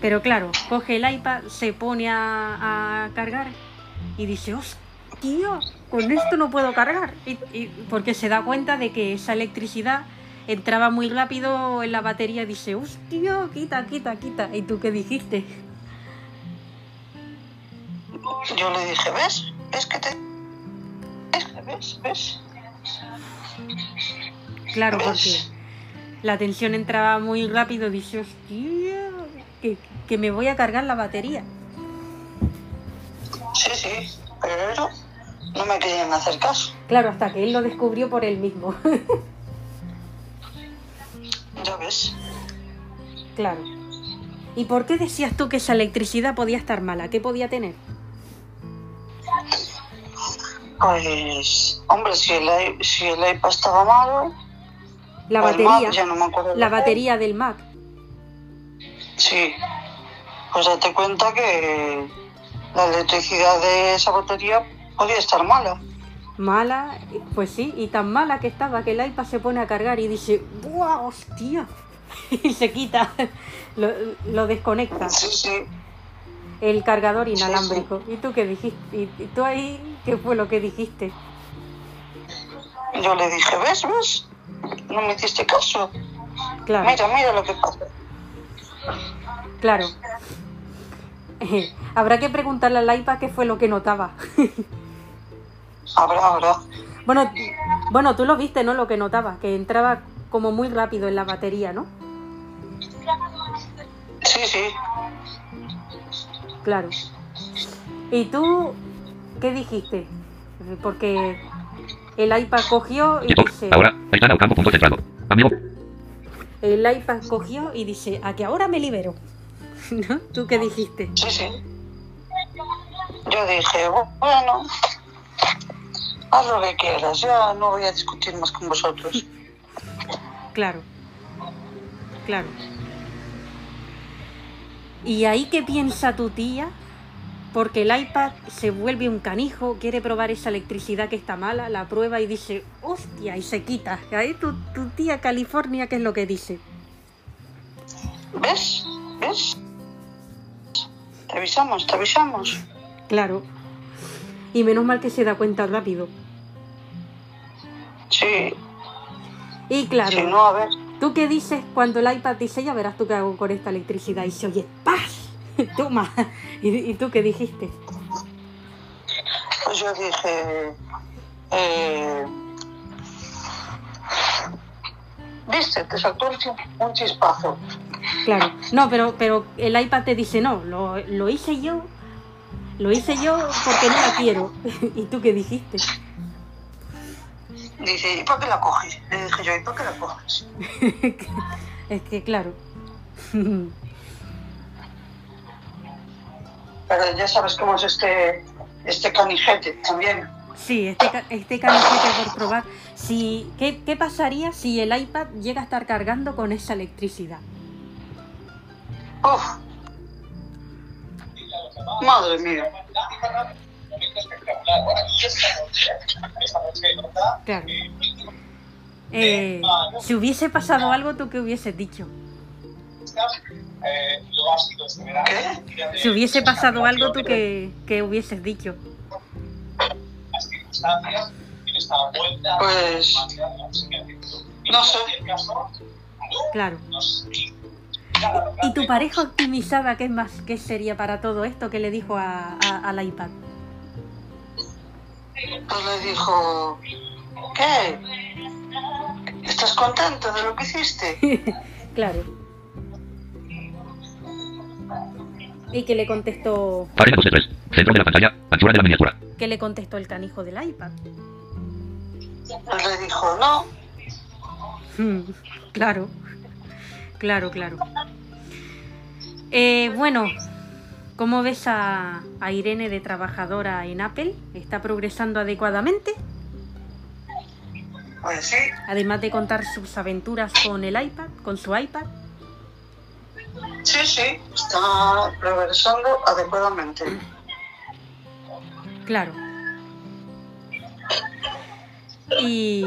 Pero claro, coge el iPad, se pone a, a cargar y dice, hostia, con esto no puedo cargar. Y, y- porque se da cuenta de que esa electricidad entraba muy rápido en la batería y dice, hostia, quita, quita, quita. ¿Y tú qué dijiste? yo le dije, ¿ves? ¿Ves que te... ¿Ves? ¿Ves? ¿Ves? Claro, ¿Ves? porque la tensión entraba muy rápido dice, hostia, que, que me voy a cargar la batería. Sí, sí, pero no me querían hacer caso. Claro, hasta que él lo descubrió por él mismo. Ya ves. claro. ¿Y por qué decías tú que esa electricidad podía estar mala? ¿Qué podía tener? Pues, hombre, si el, si el iPad estaba malo, La Mac, batería. ya no me acuerdo. La batería del Mac. Sí. Pues date cuenta que la electricidad de esa batería podía estar mala. Mala, pues sí, y tan mala que estaba que el iPad se pone a cargar y dice, ¡buah, hostia! y se quita, lo, lo desconecta, Sí, sí. el cargador sí. inalámbrico. ¿Y tú qué dijiste? ¿Y, tú ahí qué fue lo que dijiste? Yo le dije, ¿ves? ¿Ves? No me hiciste caso. Claro, Mira, mira lo que pasa. claro. Habrá que preguntarle al iPad qué fue lo que notaba. Habrá, habrá. bueno, bueno, tú lo viste, ¿no? Lo que notaba, que entraba como muy rápido en la batería, ¿no? Sí, sí. Claro. ¿Y tú qué dijiste? Porque el iPad cogió y dice... Ahora. Amigo, El iPad cogió y dice, a que ahora me libero. ¿No? ¿Tú qué dijiste? Sí, sí. Yo dije, bueno, haz lo que quieras, ya no voy a discutir más con vosotros. Claro. Claro. ¿Y ahí qué piensa tu tía? Porque el iPad se vuelve un canijo, quiere probar esa electricidad que está mala, la prueba y dice, hostia, y se quita. Ahí tu, tu tía California, ¿qué es lo que dice? ¿Ves? ¿Ves? Te avisamos, te avisamos. Claro. Y menos mal que se da cuenta rápido. Sí, Y claro, si no, a ver. ¿tú qué dices cuando el iPad dice, ya verás tú qué hago con esta electricidad? Y se oye, ¡paz! Toma. ¿Y, tú qué dijiste? Pues yo dije, eh, viste, te saltó un chi- un chispazo. Claro. No, pero, pero el iPad te dice, no, lo, lo hice yo. Lo hice yo porque no la quiero. ¿Y tú qué dijiste? Dice, ¿y para qué la coges? Le dije yo, ¿y para qué la coges? es que, claro. Pero ya sabes cómo es este, este canijete también. Sí, este, este por probar. Si, ¿qué, ¿Qué pasaría si el iPad llega a estar cargando con esa electricidad? Uf, madre mía. Claro. eh, si hubiese pasado algo, ¿tú qué hubieses dicho? ¿Qué? Si hubiese pasado algo, ¿tú qué, qué hubieses dicho? En esta vuelta Pues, no sé. Claro. ¿Y tu pareja optimizada qué más qué sería para todo esto que le dijo a, a- al iPad? Pues le dijo, ¿qué? ¿Estás contento de lo que hiciste? Claro. Y que le contestó, página 2 de 3. Centro de la pantalla, anchura de la miniatura. que le contestó el canijo del iPad. Le dijo, no. Mm, Claro, claro, claro. Eh, bueno, ¿cómo ves a, a Irene de trabajadora en Apple? ¿Está progresando adecuadamente? Pues sí, Además de contar sus aventuras con el iPad, con su iPad. Sí, sí, está progresando adecuadamente. Claro. Y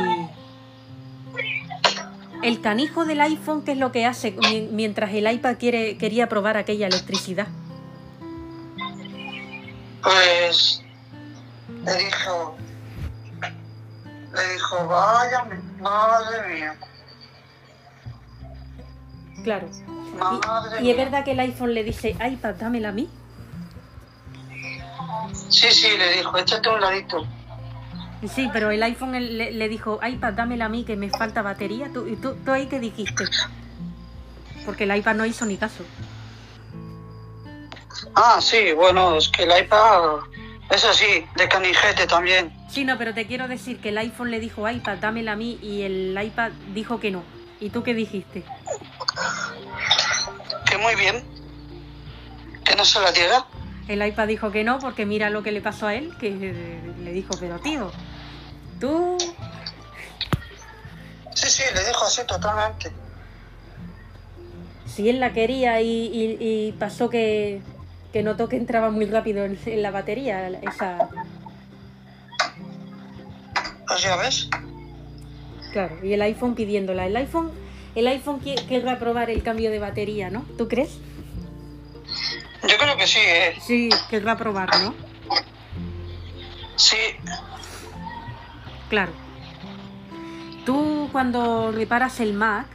el canijo del iPhone, ¿qué es lo que hace mi- mientras el iPad quiere, quería probar aquella electricidad? Pues le dijo, le dijo, vaya, madre mía, Claro. Madre Y, y es verdad que el iPhone le dice, iPad, dámela a mí. Sí, sí, le dijo, échate un ladito. Sí, pero el iPhone le, le dijo, iPad, dámela a mí, que me falta batería. ¿Tú, ¿Y tú, tú ahí qué dijiste? Porque el iPad no hizo ni caso. Ah, sí, bueno, es que el iPad es así, de canijete también. Sí, no, pero te quiero decir que el iPhone le dijo, iPad, dámela a mí, y el iPad dijo que no. ¿Y tú qué dijiste? Muy bien, que no se la diga. El iPad dijo que no porque mira lo que le pasó a él, que eh, le dijo, pero tío, tú... Sí, sí, le dijo así totalmente. Si él la quería y, y- y pasó que, que notó que entraba muy rápido en, en la batería, esa... Pues ya ves. Claro, y el iPhone pidiéndola. El iPhone, el iPhone querrá probar el cambio de batería, ¿no? ¿Tú crees? Yo creo que sí, ¿eh? Sí, querrá probar, ¿no? Sí, Claro. Tú cuando reparas el Mac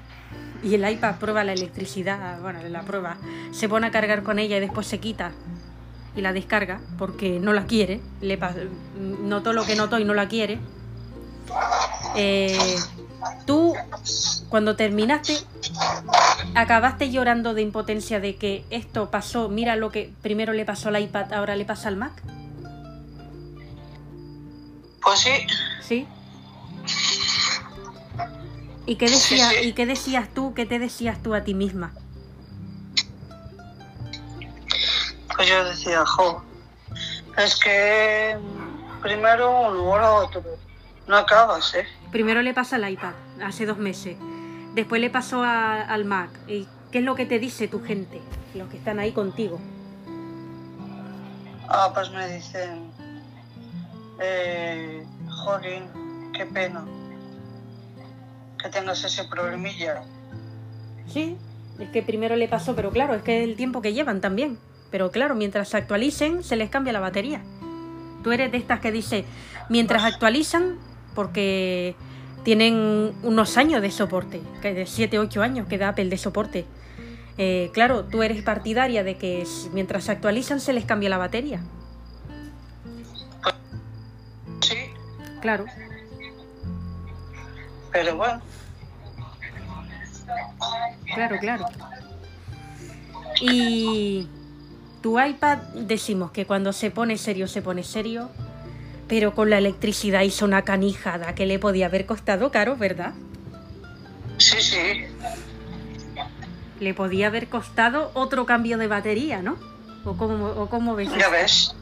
y el iPad prueba la electricidad, bueno, la prueba, se pone a cargar con ella y después se quita y la descarga porque no la quiere, le notó lo que notó y no la quiere. Eh, tú, cuando terminaste, acabaste llorando de impotencia de que esto pasó, mira lo que primero le pasó al iPad, ahora le pasa al Mac. Pues sí, ¿Sí? ¿Y qué, decía- Sí, sí. ¿Y qué decías tú? ¿Qué te decías tú a ti misma? pues yo decía, jo, es que primero uno, ahora otro. No acabas, ¿eh? Primero le pasa al iPad, hace dos meses. Después le pasó a- al Mac. ¿Y qué es lo que te dice tu gente? Los que están ahí contigo. Ah, pues me dicen, eh, jolín, qué pena que tengas ese problemilla. Sí, es que primero le pasó, pero claro, es que es el tiempo que llevan también. Pero claro, mientras se actualicen, se les cambia la batería. Tú eres de estas que dice, mientras actualizan, porque tienen unos años de soporte, de 7, 8 años que da Apple de soporte. Eh, claro, tú eres partidaria de que mientras se actualizan se les cambia la batería. Sí, Claro. pero bueno, Claro, claro. Y tu iPad decimos que cuando se pone serio, se pone serio, pero con la electricidad hizo una canijada que le podía haber costado caro, ¿verdad? sí, sí, Le podía haber costado otro cambio de batería, ¿no? ¿O cómo, o cómo ves? ya ves.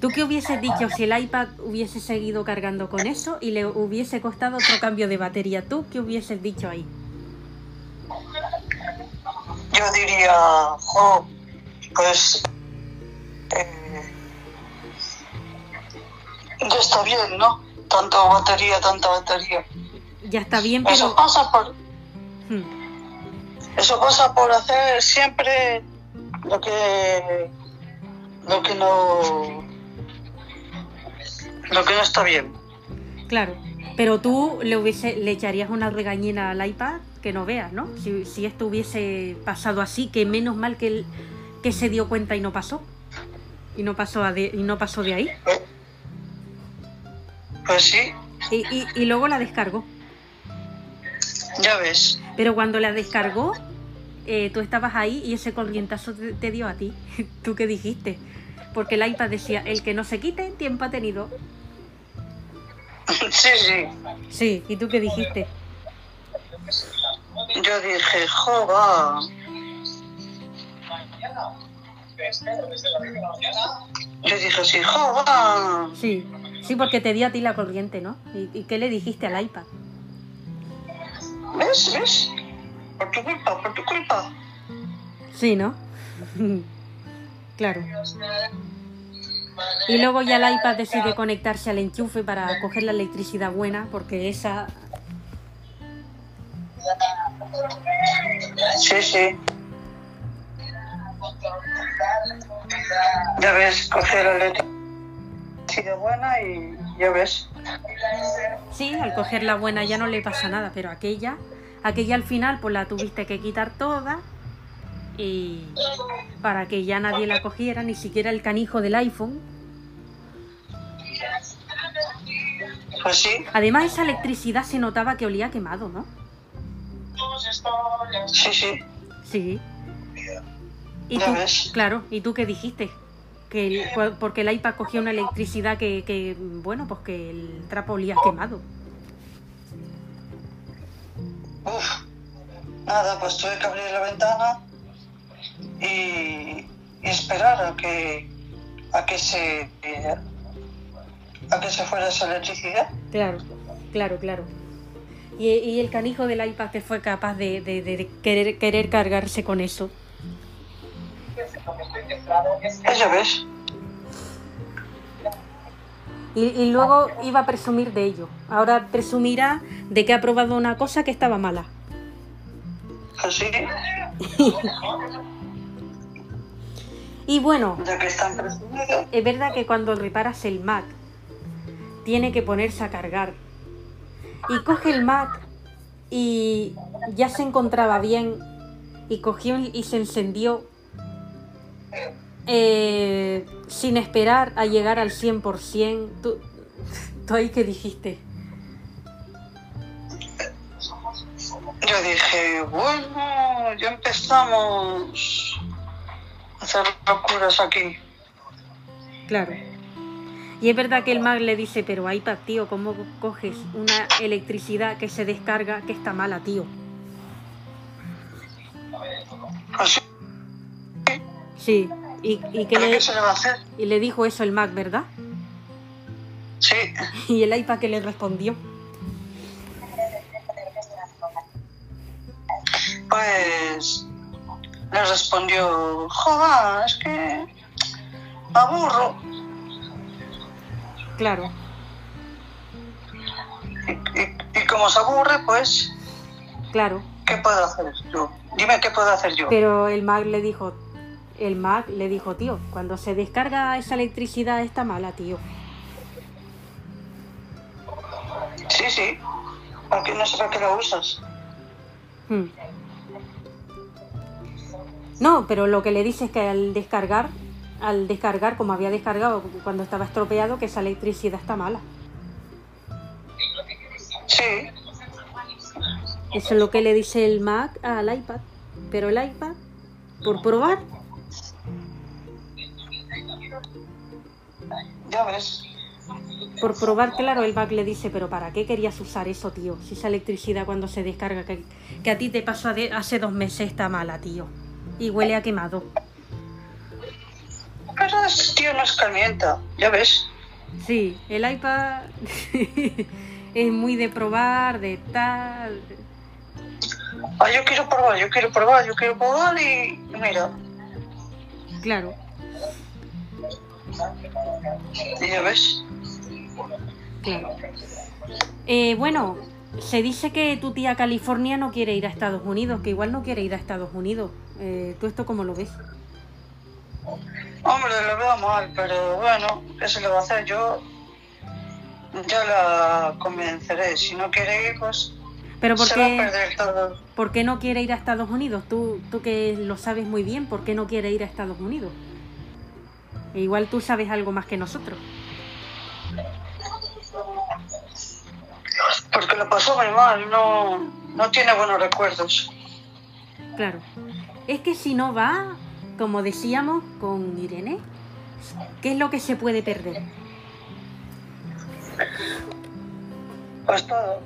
¿Tú qué hubieses dicho si el iPad hubiese seguido cargando con eso y le hubiese costado otro cambio de batería? ¿Tú qué hubieses dicho ahí? Yo diría, jo, pues, eh, ya está bien, ¿no? Tanta batería, tanta batería. Ya está bien, Eso pero... pasa por, Hmm, eso pasa por hacer siempre lo que, lo que no, lo que no está bien. Claro, pero tú le hubiese, le echarías una regañina al iPad que no veas, ¿no? Si, si esto hubiese pasado así, que menos mal que, él- que se dio cuenta y no pasó. Y no pasó, a de, y no pasó de ahí. Pues sí, Y, y- y luego la descargó. ya ves. Pero cuando la descargó, eh, tú estabas ahí y ese corrientazo te, te dio a ti. ¿Tú qué dijiste? Porque el iPad decía, el que no se quite, tiempo ha tenido. Sí, sí. Sí, ¿y tú qué dijiste? Yo dije, jo, va. Yo dije así, jo, va. Sí, sí, porque te dio a ti la corriente, ¿no? ¿Y, y qué le dijiste al iPad? ¿Ves? ¿Ves? Por tu culpa, por tu culpa. Sí, ¿no? claro. Y luego ya el iPad decide conectarse al enchufe para coger la electricidad buena, porque esa... Sí, sí. Ya ves, coger la leche sido buena y ya ves. Sí, al coger la buena ya no le pasa nada, pero aquella, aquella al final pues la tuviste que quitar toda y para que ya nadie la cogiera, ni siquiera el canijo del iPhone. Pues sí, Además esa electricidad se notaba que olía quemado, ¿no? sí, sí. Sí. ¿Y tú, claro, ¿y tú qué dijiste? Que el- cu- porque el iPad cogía una electricidad que, que, bueno, pues que el trapo olía quemado. Uf. Nada, pues tuve que abrir la ventana y, y esperar a que a que se eh, a que se fuera esa electricidad. Claro, claro, claro. Y, y el canijo del iPad te fue capaz de, de- de querer, querer cargarse con eso. Ya ves. Y, y luego iba a presumir de ello. Ahora presumirá de que ha probado una cosa que estaba mala. Pues sí, Y bueno, ya que están presumidos. es verdad que cuando reparas el Mac, tiene que ponerse a cargar. Y coge el Mac y ya se encontraba bien y cogió y se encendió eh, sin esperar a llegar al 100%. ¿Tú, tú ahí qué dijiste? yo dije, bueno, ya empezamos a hacer locuras aquí. Claro. Y es verdad que el mag le dice, pero iPad, tío, ¿cómo coges una electricidad que se descarga que está mala, tío? Así, Sí. Y, y, que ¿pero le, ¿qué se le va a hacer? y le dijo eso el Mac, ¿verdad? Sí, Y el iPad que le respondió. pues le respondió, joder, es que aburro. Claro. Y, y- y como se aburre, pues, Claro. ¿qué puedo hacer yo? Dime qué puedo hacer yo. Pero el Mac le dijo, el Mac le dijo, tío, cuando se descarga esa electricidad está mala, tío. Sí, sí. ¿Para qué no sé para qué la usas? Hmm. No, pero lo que le dice es que al descargar, al descargar, como había descargado cuando estaba estropeado, que esa electricidad está mala. Sí, Eso es lo que le dice el Mac al iPad. Pero el iPad, por probar, por probar, claro, el Mac le dice, pero ¿para qué querías usar eso, tío? Si esa electricidad cuando se descarga, que, que a ti te pasó de- hace dos meses, está mala, tío. Y huele a quemado. Pero es, tío, no es calienta, ya ves. Sí, el iPad es muy de probar, de tal. Ah, yo quiero probar, yo quiero probar, yo quiero probar y mira, Claro, ya ves. claro. Eh, bueno, se dice que tu tía California no quiere ir a Estados Unidos, que igual no quiere ir a Estados Unidos. Eh, ¿Tú esto cómo lo ves? Hombre, lo veo mal, pero bueno, ¿qué se le va a hacer? Yo ya la convenceré. Si no quiere ir, pues Pero ¿por se va a qué, perder todo. ¿por qué no quiere ir a Estados Unidos? Tú, tú que lo sabes muy bien, ¿por qué no quiere ir a Estados Unidos? E igual tú sabes algo más que nosotros. Porque lo pasó muy mal, no, no tiene buenos recuerdos. Claro. Es que si no va, como decíamos con Irene, ¿qué es lo que se puede perder? Pues todo.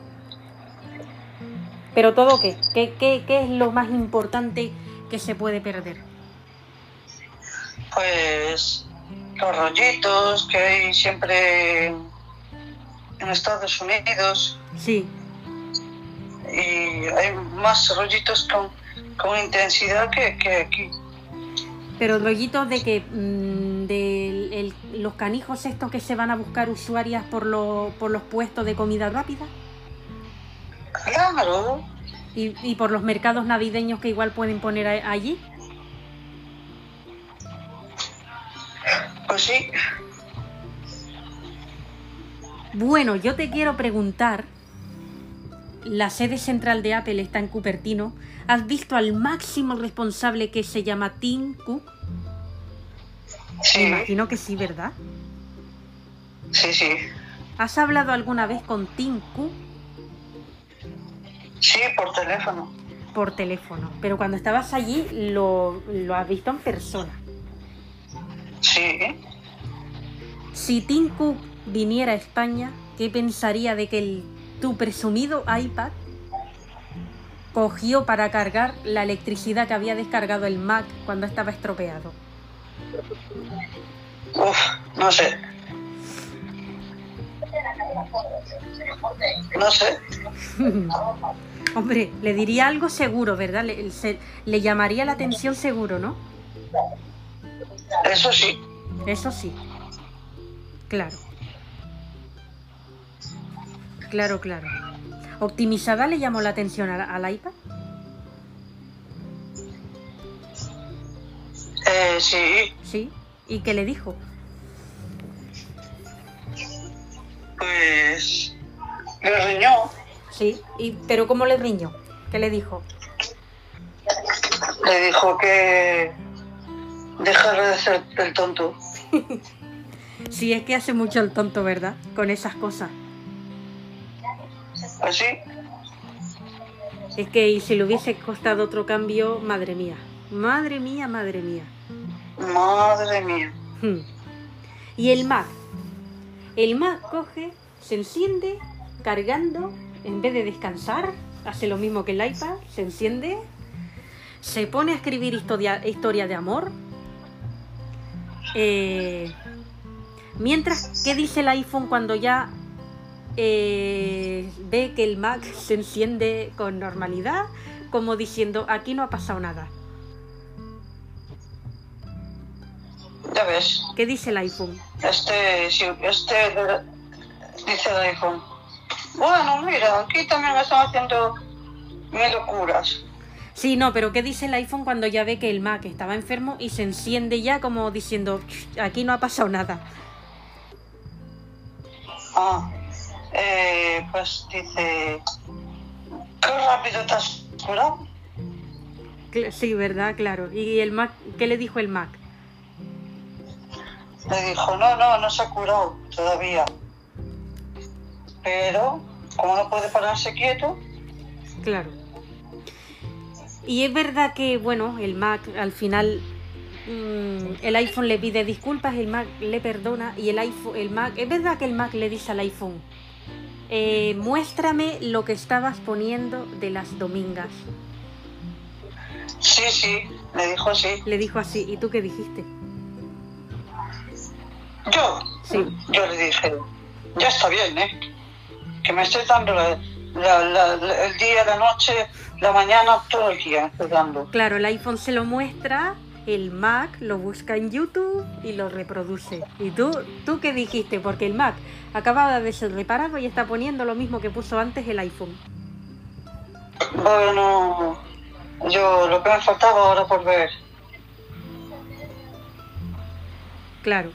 Pero todo qué? ¿Qué, qué, qué es lo más importante que se puede perder? Pues los rollitos que hay siempre en Estados Unidos. Sí, y hay más rollitos con, con intensidad que, que aquí. pero rollitos de que mm, de el- los canijos estos que se van a buscar usuarias por, lo- por los puestos de comida rápida Claro, y, y por los mercados navideños que igual pueden poner allí. Pues sí. Bueno, yo te quiero preguntar, la sede central de Apple está en Cupertino. ¿Has visto al máximo responsable que se llama Tim Cook? Me Sí, imagino que sí, ¿verdad? sí, sí. ¿Has hablado alguna vez con Tim Cook Sí, por teléfono. por teléfono? Pero cuando estabas allí lo, lo has visto en persona. Sí. Si Tim Cook viniera a España, ¿qué pensaría de que el, tu presumido iPad cogió para cargar la electricidad que había descargado el Mac cuando estaba estropeado? Uf, no sé. No sé. Hombre, le diría algo seguro, ¿verdad? Le, se- le llamaría la atención seguro, ¿no? Eso sí. Eso sí. Claro. Claro, claro. ¿Optimizada le llamó la atención al, al iPad? Eh, sí, Sí. ¿Y qué le dijo? pues le riñó. Sí. ¿Y, ¿Pero cómo le riñó? ¿Qué le dijo? Le dijo que dejara de ser el tonto. Sí, es que hace mucho el tonto, ¿verdad? Con esas cosas. Así. Es que y si le hubiese costado otro cambio, madre mía. Madre mía, madre mía. Madre mía. Hmm. Y el Mac. El Mac coge, se enciende, cargando, en vez de descansar, hace lo mismo que el iPad, se enciende, se pone a escribir historia, historia de amor. Eh, mientras, ¿qué dice el iPhone cuando ya eh, ve que el Mac se enciende con normalidad? Como diciendo, aquí no ha pasado nada. Ya ves. ¿Qué dice el iPhone? Este, este dice el iPhone. Bueno, mira, aquí también están haciendo mil locuras. Sí, no, pero ¿qué dice el iPhone cuando ya ve que el Mac estaba enfermo y se enciende ya como diciendo, "Ch, aquí no ha pasado nada? Ah, eh, pues dice, qué rápido te has curado. Sí, ¿verdad? Claro. ¿Y el Mac? ¿Qué le dijo el Mac? Le dijo, no, no, no se ha curado todavía. Pero, como no puede pararse quieto, Claro. Y es verdad que, bueno, el Mac al final, mm, el iPhone le pide disculpas, el Mac le perdona y el iPhone, el Mac, es verdad que el Mac le dice al iPhone, eh, muéstrame lo que estabas poniendo de las domingas. sí, sí, le dijo así. Le dijo así, ¿y tú qué dijiste? Yo, Sí. yo le dije, ya está bien, ¿eh? Que me estés dando la- la- la- la- el día, la noche, la mañana, todo el día, dando. Claro, el iPhone se lo muestra, el Mac lo busca en YouTube y lo reproduce. ¿Y tú, tú qué dijiste? Porque el Mac acababa de ser reparado y está poniendo lo mismo que puso antes el iPhone. Bueno, yo lo que me faltaba ahora por ver. Claro.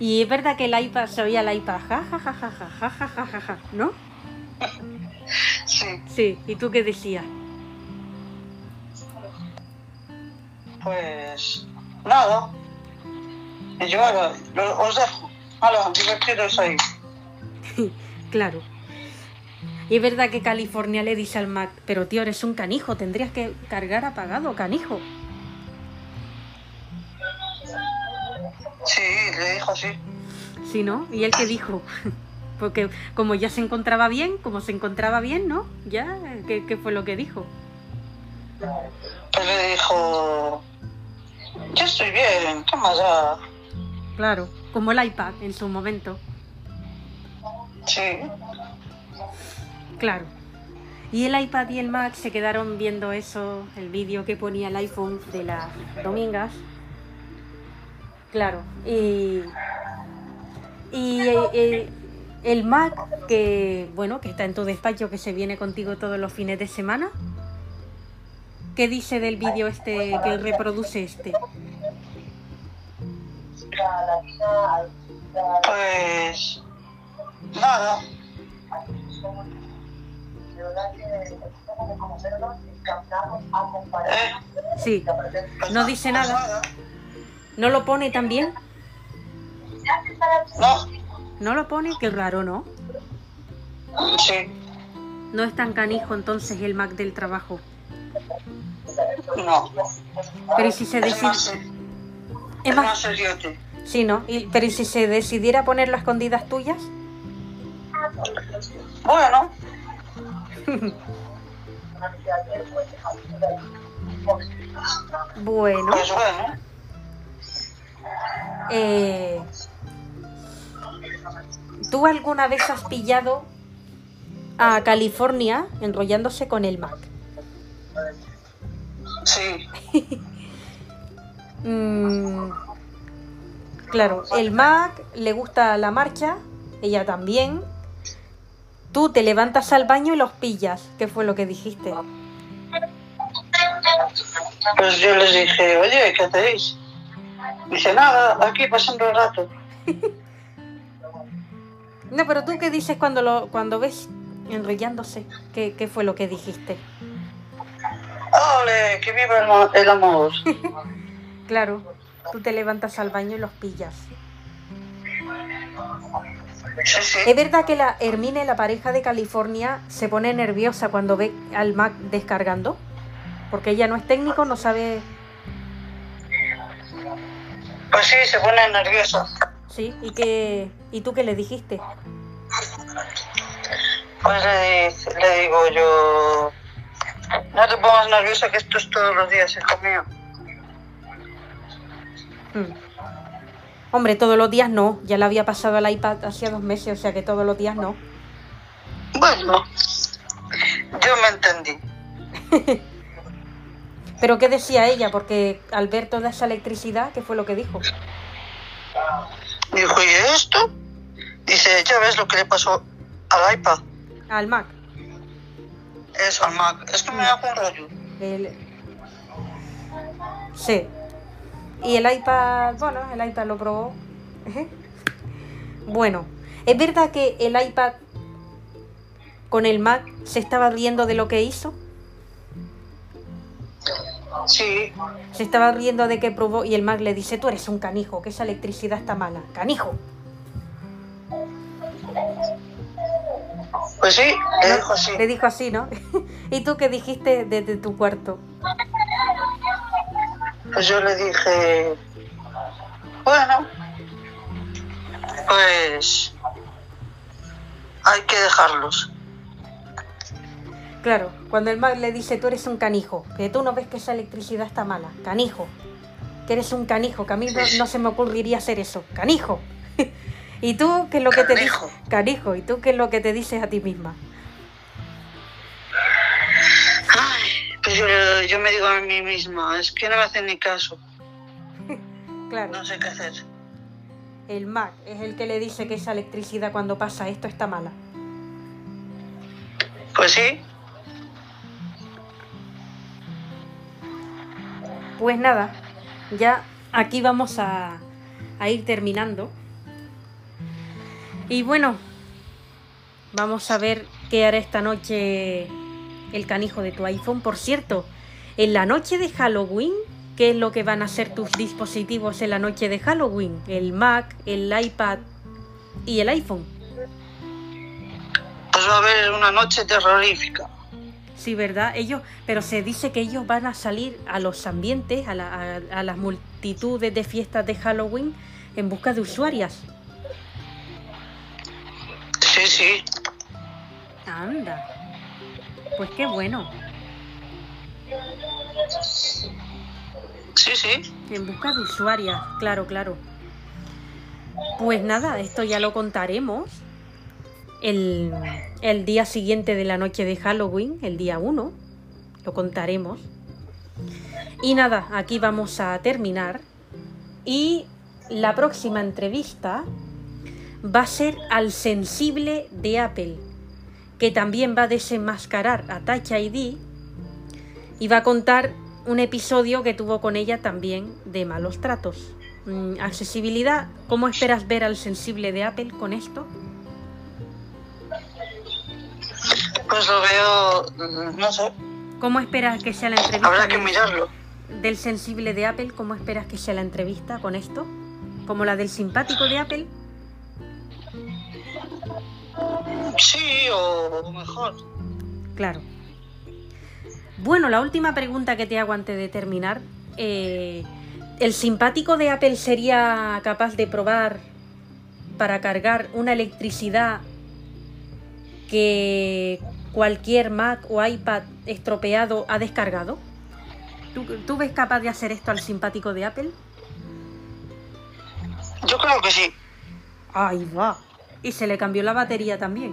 y es verdad que el iPad se oía el iPad, ja, ja, ja, ja, ja, ja, ja, ja, ja, ¿no? Sí, Sí, ¿y tú qué decías? pues nada. Y yo lo- os dejo. Hala, divertidos ahí. Claro. Y es verdad que California le dice al Mac, pero tío, eres un canijo, tendrías que cargar apagado, canijo. Sí, le dijo así. Sí, ¿no? ¿Y él qué dijo? Porque como ya se encontraba bien, como se encontraba bien, ¿no? Ya, ¿qué, qué fue lo que dijo? Pues le dijo, yo estoy bien, ¿qué más da? Claro, como el iPad en su momento. Sí, Claro. Y el iPad y el Mac se quedaron viendo eso, el vídeo que ponía el iPhone de las domingas. Claro. Y, y eh, eh, el Mac, que bueno, que está en tu despacho, que se viene contigo todos los fines de semana. ¿Qué dice del vídeo este que reproduce este? pues nada. Eh, Sí, No dice nada. ¿no lo pone también? No, ¿No lo pone? Qué raro, ¿no? sí, No es tan canijo entonces el Mac del trabajo. no. Pero ¿y si se Es más, decide... es más, seriote. sí, ¿no? Y- pero ¿y si se decidiera ponerlo a escondidas tuyas? Bueno, Bueno, pues bueno. eh, ¿tú alguna vez has pillado a California enrollándose con el Mac? Sí, Mm, claro, el Mac le gusta la marcha, ella también. Tú te levantas al baño y los pillas. ¿Qué fue lo que dijiste? pues yo les dije, oye, ¿qué hacéis? Dice, nada, aquí pasando el rato. No, pero tú qué dices cuando lo cuando ves enrollándose. ¿Qué, qué fue lo que dijiste? ¡Ole! ¡Que viva el, mo- el amor! Claro, tú te levantas al baño y los pillas. Sí, sí. ¿Es verdad que la Hermine, la pareja de California, se pone nerviosa cuando ve al Mac descargando? Porque ella no es técnico, no sabe... Pues sí, se pone nerviosa. Sí, ¿y, qué... ¿y tú qué le dijiste? Pues le, le digo yo, no te pongas nerviosa que esto es todos los días, hijo mío. Mm. Hombre, todos los días no. Ya le había pasado al iPad hacía dos meses, o sea que todos los días no. Bueno, yo me entendí. Pero ¿qué decía ella? Porque al ver toda esa electricidad, ¿qué fue lo que dijo? Dijo, ¿y esto? Dice, ya ves lo que le pasó al iPad. Al Mac. Eso, al Mac. Es que me da un rollo. El... Sí. Y el iPad, bueno, el iPad lo probó. Bueno, ¿es verdad que el iPad con el Mac se estaba riendo de lo que hizo? Sí, Se estaba riendo de que probó y el Mac le dice, tú eres un canijo, que esa electricidad está mala. Canijo. pues sí, le dijo así. Le dijo así, ¿no? ¿Y tú qué dijiste desde tu cuarto? Pues yo le dije, bueno, pues hay que dejarlos. Claro, cuando el Mac le dice, tú eres un canijo, que tú no ves que esa electricidad está mala. Canijo. Que eres un canijo, que a mí no, no se me ocurriría hacer eso. Canijo. ¿Y tú qué es lo que te dices? Canijo. Canijo. ¿Y tú qué es lo que te dices a ti misma? Ay, pues yo, yo me digo a mí misma, es que no me hacen ni caso, Claro. no sé qué hacer. El Mac es el que le dice que esa electricidad cuando pasa esto está mala. Pues sí, Pues nada, ya aquí vamos a, a ir terminando. Y bueno, vamos a ver qué hará esta noche el canijo de tu iPhone. Por cierto, en la noche de Halloween, ¿qué es lo que van a hacer tus dispositivos en la noche de Halloween? El Mac, el iPad y el iPhone. pues va a haber una noche terrorífica. Sí, ¿verdad? Ellos, pero se dice que ellos van a salir a los ambientes, a, la- a- a las multitudes de fiestas de Halloween en busca de usuarias. Sí, sí, Anda. Pues qué bueno. sí, sí. En busca de usuarias, claro, claro. Pues nada, esto ya lo contaremos el, día siguiente de la noche de Halloween, el día 1. Lo contaremos. Y nada, aquí vamos a terminar. Y la próxima entrevista va a ser al sensible de Apple, que también va a desenmascarar a Touch ID y va a contar un episodio que tuvo con ella también de malos tratos. Mm, accesibilidad, ¿cómo esperas ver al sensible de Apple con esto? Pues lo veo, mm, no sé, ¿Cómo esperas que sea la entrevista habrá que del- mirarlo. del sensible de Apple? ¿Cómo esperas que sea la entrevista con esto? ¿Como la del simpático de Apple? Sí, o mejor. Claro. Bueno, la última pregunta que te hago antes de terminar. eh, ¿El simpático de Apple sería capaz de probar para cargar una electricidad que cualquier Mac o iPad estropeado ha descargado? ¿Tú, tú ves capaz de hacer esto al simpático de Apple? Yo creo que sí. Ahí va. Y se le cambió la batería también.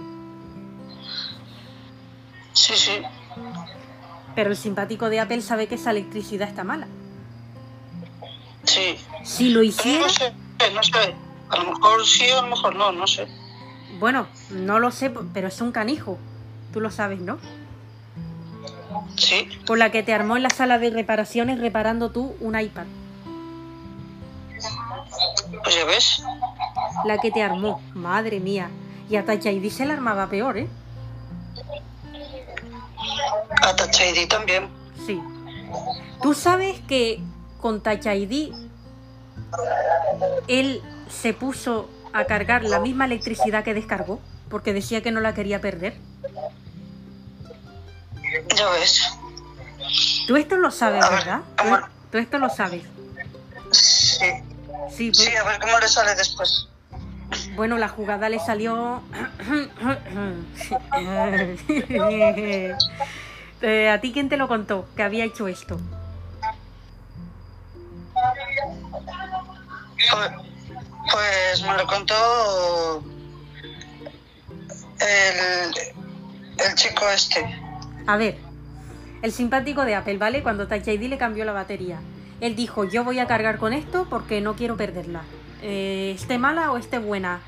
Sí, sí. Pero el simpático de Apple sabe que esa electricidad está mala. Sí. Si lo hiciera... No sé, no sé. A lo mejor sí, a lo mejor no, no sé. Bueno, no lo sé, pero es un canijo. Tú lo sabes, ¿no? Sí. Por la que te armó en la sala de reparaciones reparando tú un iPad. Pues ya ves. La que te armó, madre mía. Y a Touch ID se la armaba peor, ¿eh? A Touch ID también. Sí. Tú sabes que con Touch ID él se puso a cargar la misma electricidad que descargó, porque decía que no la quería perder. Ya ves. Tú esto lo sabes, ver, ¿verdad? tú esto lo sabes. Sí. Sí, pues- Sí, a ver cómo le sale después. bueno, la jugada le salió... Eh, ¿A ti quién te lo contó que había hecho esto? Pues, pues me lo contó el, el chico este. A ver, el simpático de Apple, ¿vale? Cuando Touch ID le cambió la batería. Él dijo, yo voy a cargar con esto porque no quiero perderla. Eh, esté mala o esté buena.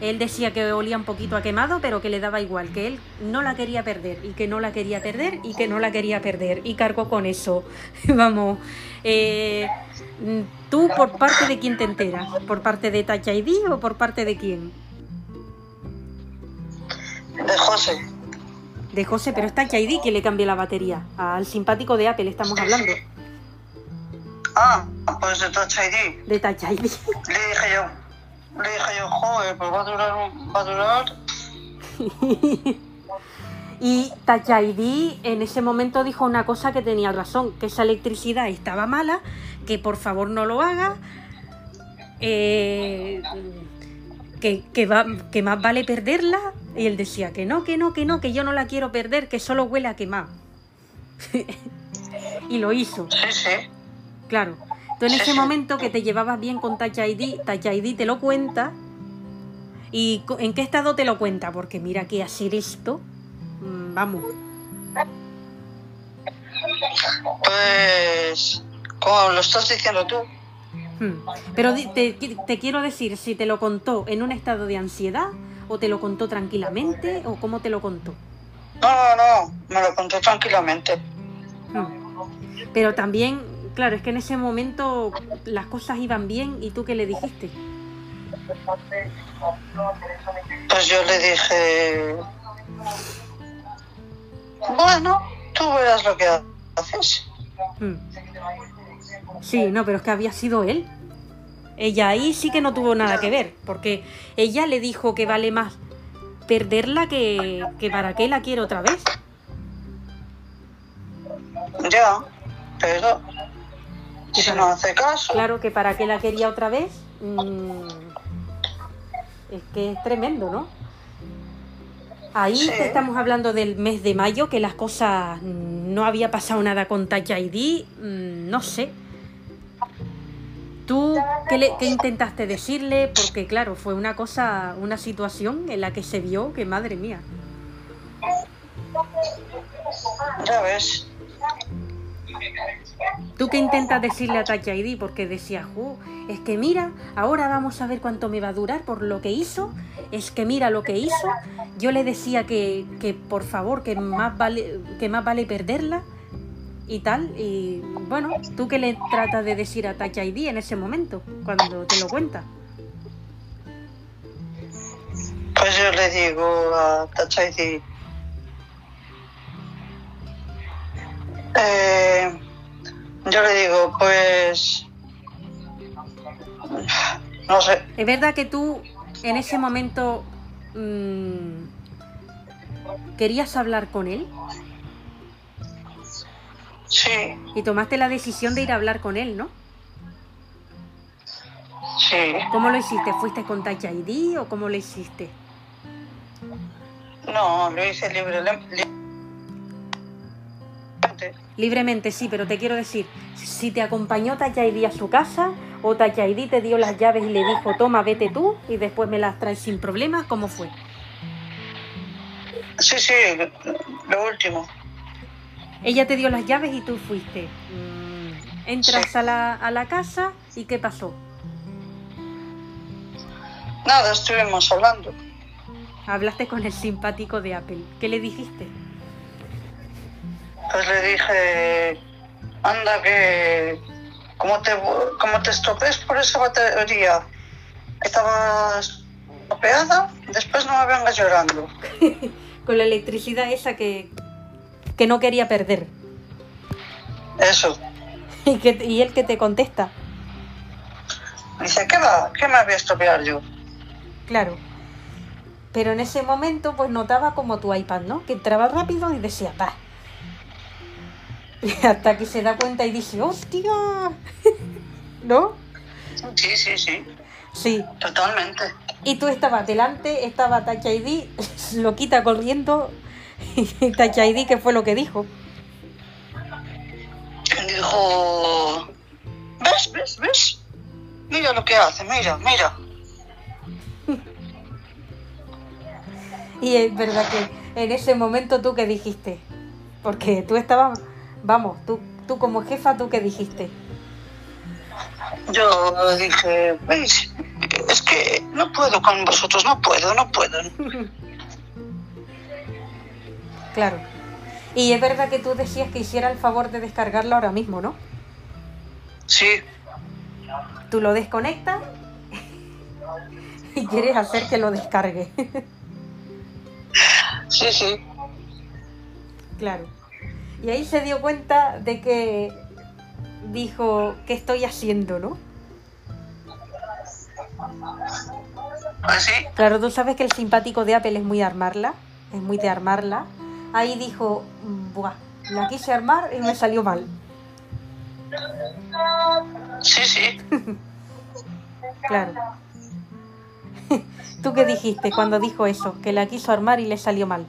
Él decía que olía un poquito a quemado, pero que le daba igual, que él no la quería perder y que no la quería perder y que no la quería perder. Y cargó con eso. Vamos, eh, ¿tú por parte de quién te enteras? ¿Por parte de Touch ID o por parte de quién? De José. De José, pero es Touch ID que le cambia la batería. Al simpático de Apple estamos hablando. Ah, pues de Touch ID. De Touch ID. Le dije yo, le dije yo, joder, pues va a durar, un- va a durar. Y Touch ID en ese momento dijo una cosa que tenía razón, que esa electricidad estaba mala, que por favor no lo haga, eh, que, que, va- que más vale perderla. Y él decía que no, que no, que no, que yo no la quiero perder, que solo huele a quemado. y lo hizo, Sí, sí. claro. Tú en ese momento que te llevabas bien con Touch ID, Touch ID te lo cuenta. ¿Y en qué estado te lo cuenta? Porque mira que hacer esto, mm, vamos, Pues, como lo estás diciendo tú. Pero di- te, te quiero decir, si te lo contó en un estado de ansiedad, o te lo contó tranquilamente, o cómo te lo contó. no, no, no, me lo contó tranquilamente. Hmm. Pero también, claro, es que en ese momento las cosas iban bien y tú qué le dijiste. Pues yo le dije, bueno, tú verás lo que haces. Hmm. Sí, no, pero es que había sido él. Ella ahí sí que no tuvo nada que ver, porque ella le dijo que vale más perderla que, que para qué la quiere otra vez. Ya, pero ¿Qué si para? no hace caso, Claro que para qué la quería otra vez. mm, es que es tremendo, ¿no? Ahí Sí. te estamos hablando del mes de mayo, que las cosas mm, no había pasado nada con Touch ID, mm, no sé. ¿Tú qué, le- qué intentaste decirle? Porque claro, fue una cosa, una situación en la que se vio que madre mía. ya ves. ¿Tú qué intentas decirle a Touch ID? Porque decía, "Jo, es que mira, ahora vamos a ver cuánto me va a durar por lo que hizo. Es que mira lo que hizo. Yo le decía que, que por favor, que más vale, que más vale perderla y tal. Y bueno, ¿tú qué le tratas de decir a Touch ID en ese momento, cuando te lo cuenta? Pues yo le digo a Touch ID, eh, yo le digo, pues, no sé, ¿Es verdad que tú en ese momento mm, querías hablar con él sí, y tomaste la decisión de ir a hablar con él, ¿no? sí, ¿Cómo lo hiciste? ¿Fuiste con Touch ID o cómo lo hiciste? no, lo hice libre, libremente. Libremente, sí, pero te quiero decir, si te acompañó Touch ID a su casa o Touch ID te dio las llaves y le dijo, toma, vete tú y después me las traes sin problemas, ¿cómo fue? Sí, sí, lo último. Ella te dio las llaves y tú fuiste. Mm, Entras Sí. a, la, a la casa y ¿qué pasó? Nada, estuvimos hablando. Hablaste con el simpático de Apple. ¿Qué le dijiste? Pues le dije, anda que como te, como te estropees por esa batería, estabas estropeada, después no me vengas llorando. Con la electricidad esa que, que no quería perder. Eso. Y, que, y él que te contesta. Dice, ¿qué va? ¿Qué me voy a estropear yo? Claro. Pero en ese momento, pues notaba como tu iPad, ¿no? Que entraba rápido y decía, pa. Hasta que se da cuenta y dice, ¡hostia! ¿No? Sí, sí, sí, Sí. totalmente. Y tú estabas delante, estaba Touch ID, lo quita corriendo. Y Touch ID, ¿qué fue lo que dijo? Dijo, ¿ves, ves, ves? Mira lo que hace, mira, mira. Y es verdad que en ese momento tú qué dijiste. Porque tú estabas, vamos, tú, tú como jefa, tú qué dijiste. Yo dije, ¿veis? Es que no puedo con vosotros, no puedo, no puedo. Claro. Y es verdad que tú decías que hiciera el favor de descargarlo ahora mismo, ¿no? Sí, Tú lo desconectas y quieres hacer que lo descargue. sí, sí. claro. Y ahí se dio cuenta de que dijo, ¿qué estoy haciendo, no? Así, Claro, tú sabes que el simpático de Apple es muy armarla, es muy de armarla. Ahí dijo, "Mm, buah, la quise armar y me salió mal. sí, sí. Claro. ¿Tú qué dijiste cuando dijo eso? Que la quiso armar y le salió mal.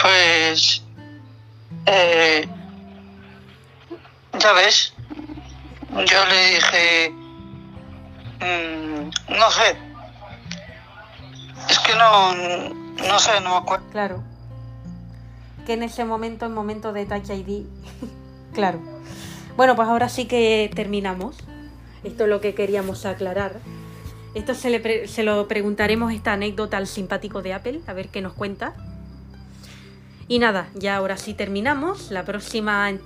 Pues, eh, ya ves, yo le dije, mm, no sé, es que no, no sé, no me acuerdo. Claro. Que en ese momento, en momento de Touch ID, claro. Bueno, pues ahora sí que terminamos. Esto es lo que queríamos aclarar. Esto se, le se lo preguntaremos esta anécdota al simpático de Apple, a ver qué nos cuenta. Y nada, ya ahora sí terminamos. La próxima en-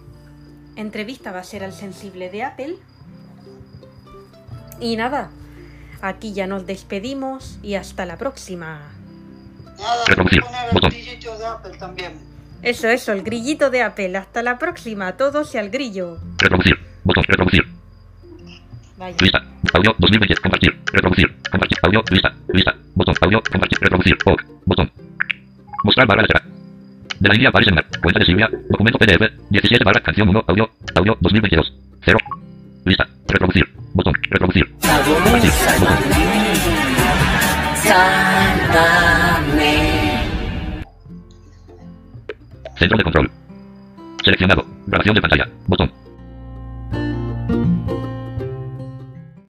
entrevista va a ser al sensible de Apple. Y nada, aquí ya nos despedimos y hasta la próxima. Nada, Reproducir, botón. grillito de Apple también. Eso, eso, el grillito de Apple. Hasta la próxima, a todos y al grillo. Reproducir. Botón. Reproducir. Vaya. Lista. Audio 2020. Compartir. Reproducir. Compartir. Audio. Lista. Lista. Botón. Audio. Compartir. Reproducir. OK. Botón. Mostrar barra letra. De la línea aparece en la cuenta de Silvia. Documento PDF. 17 barra canción 1. Audio. Audio 2022. 0. Lista. Reproducir. Botón. Reproducir. Sálvame. Centro de control. Seleccionado. Grabación de pantalla. Botón.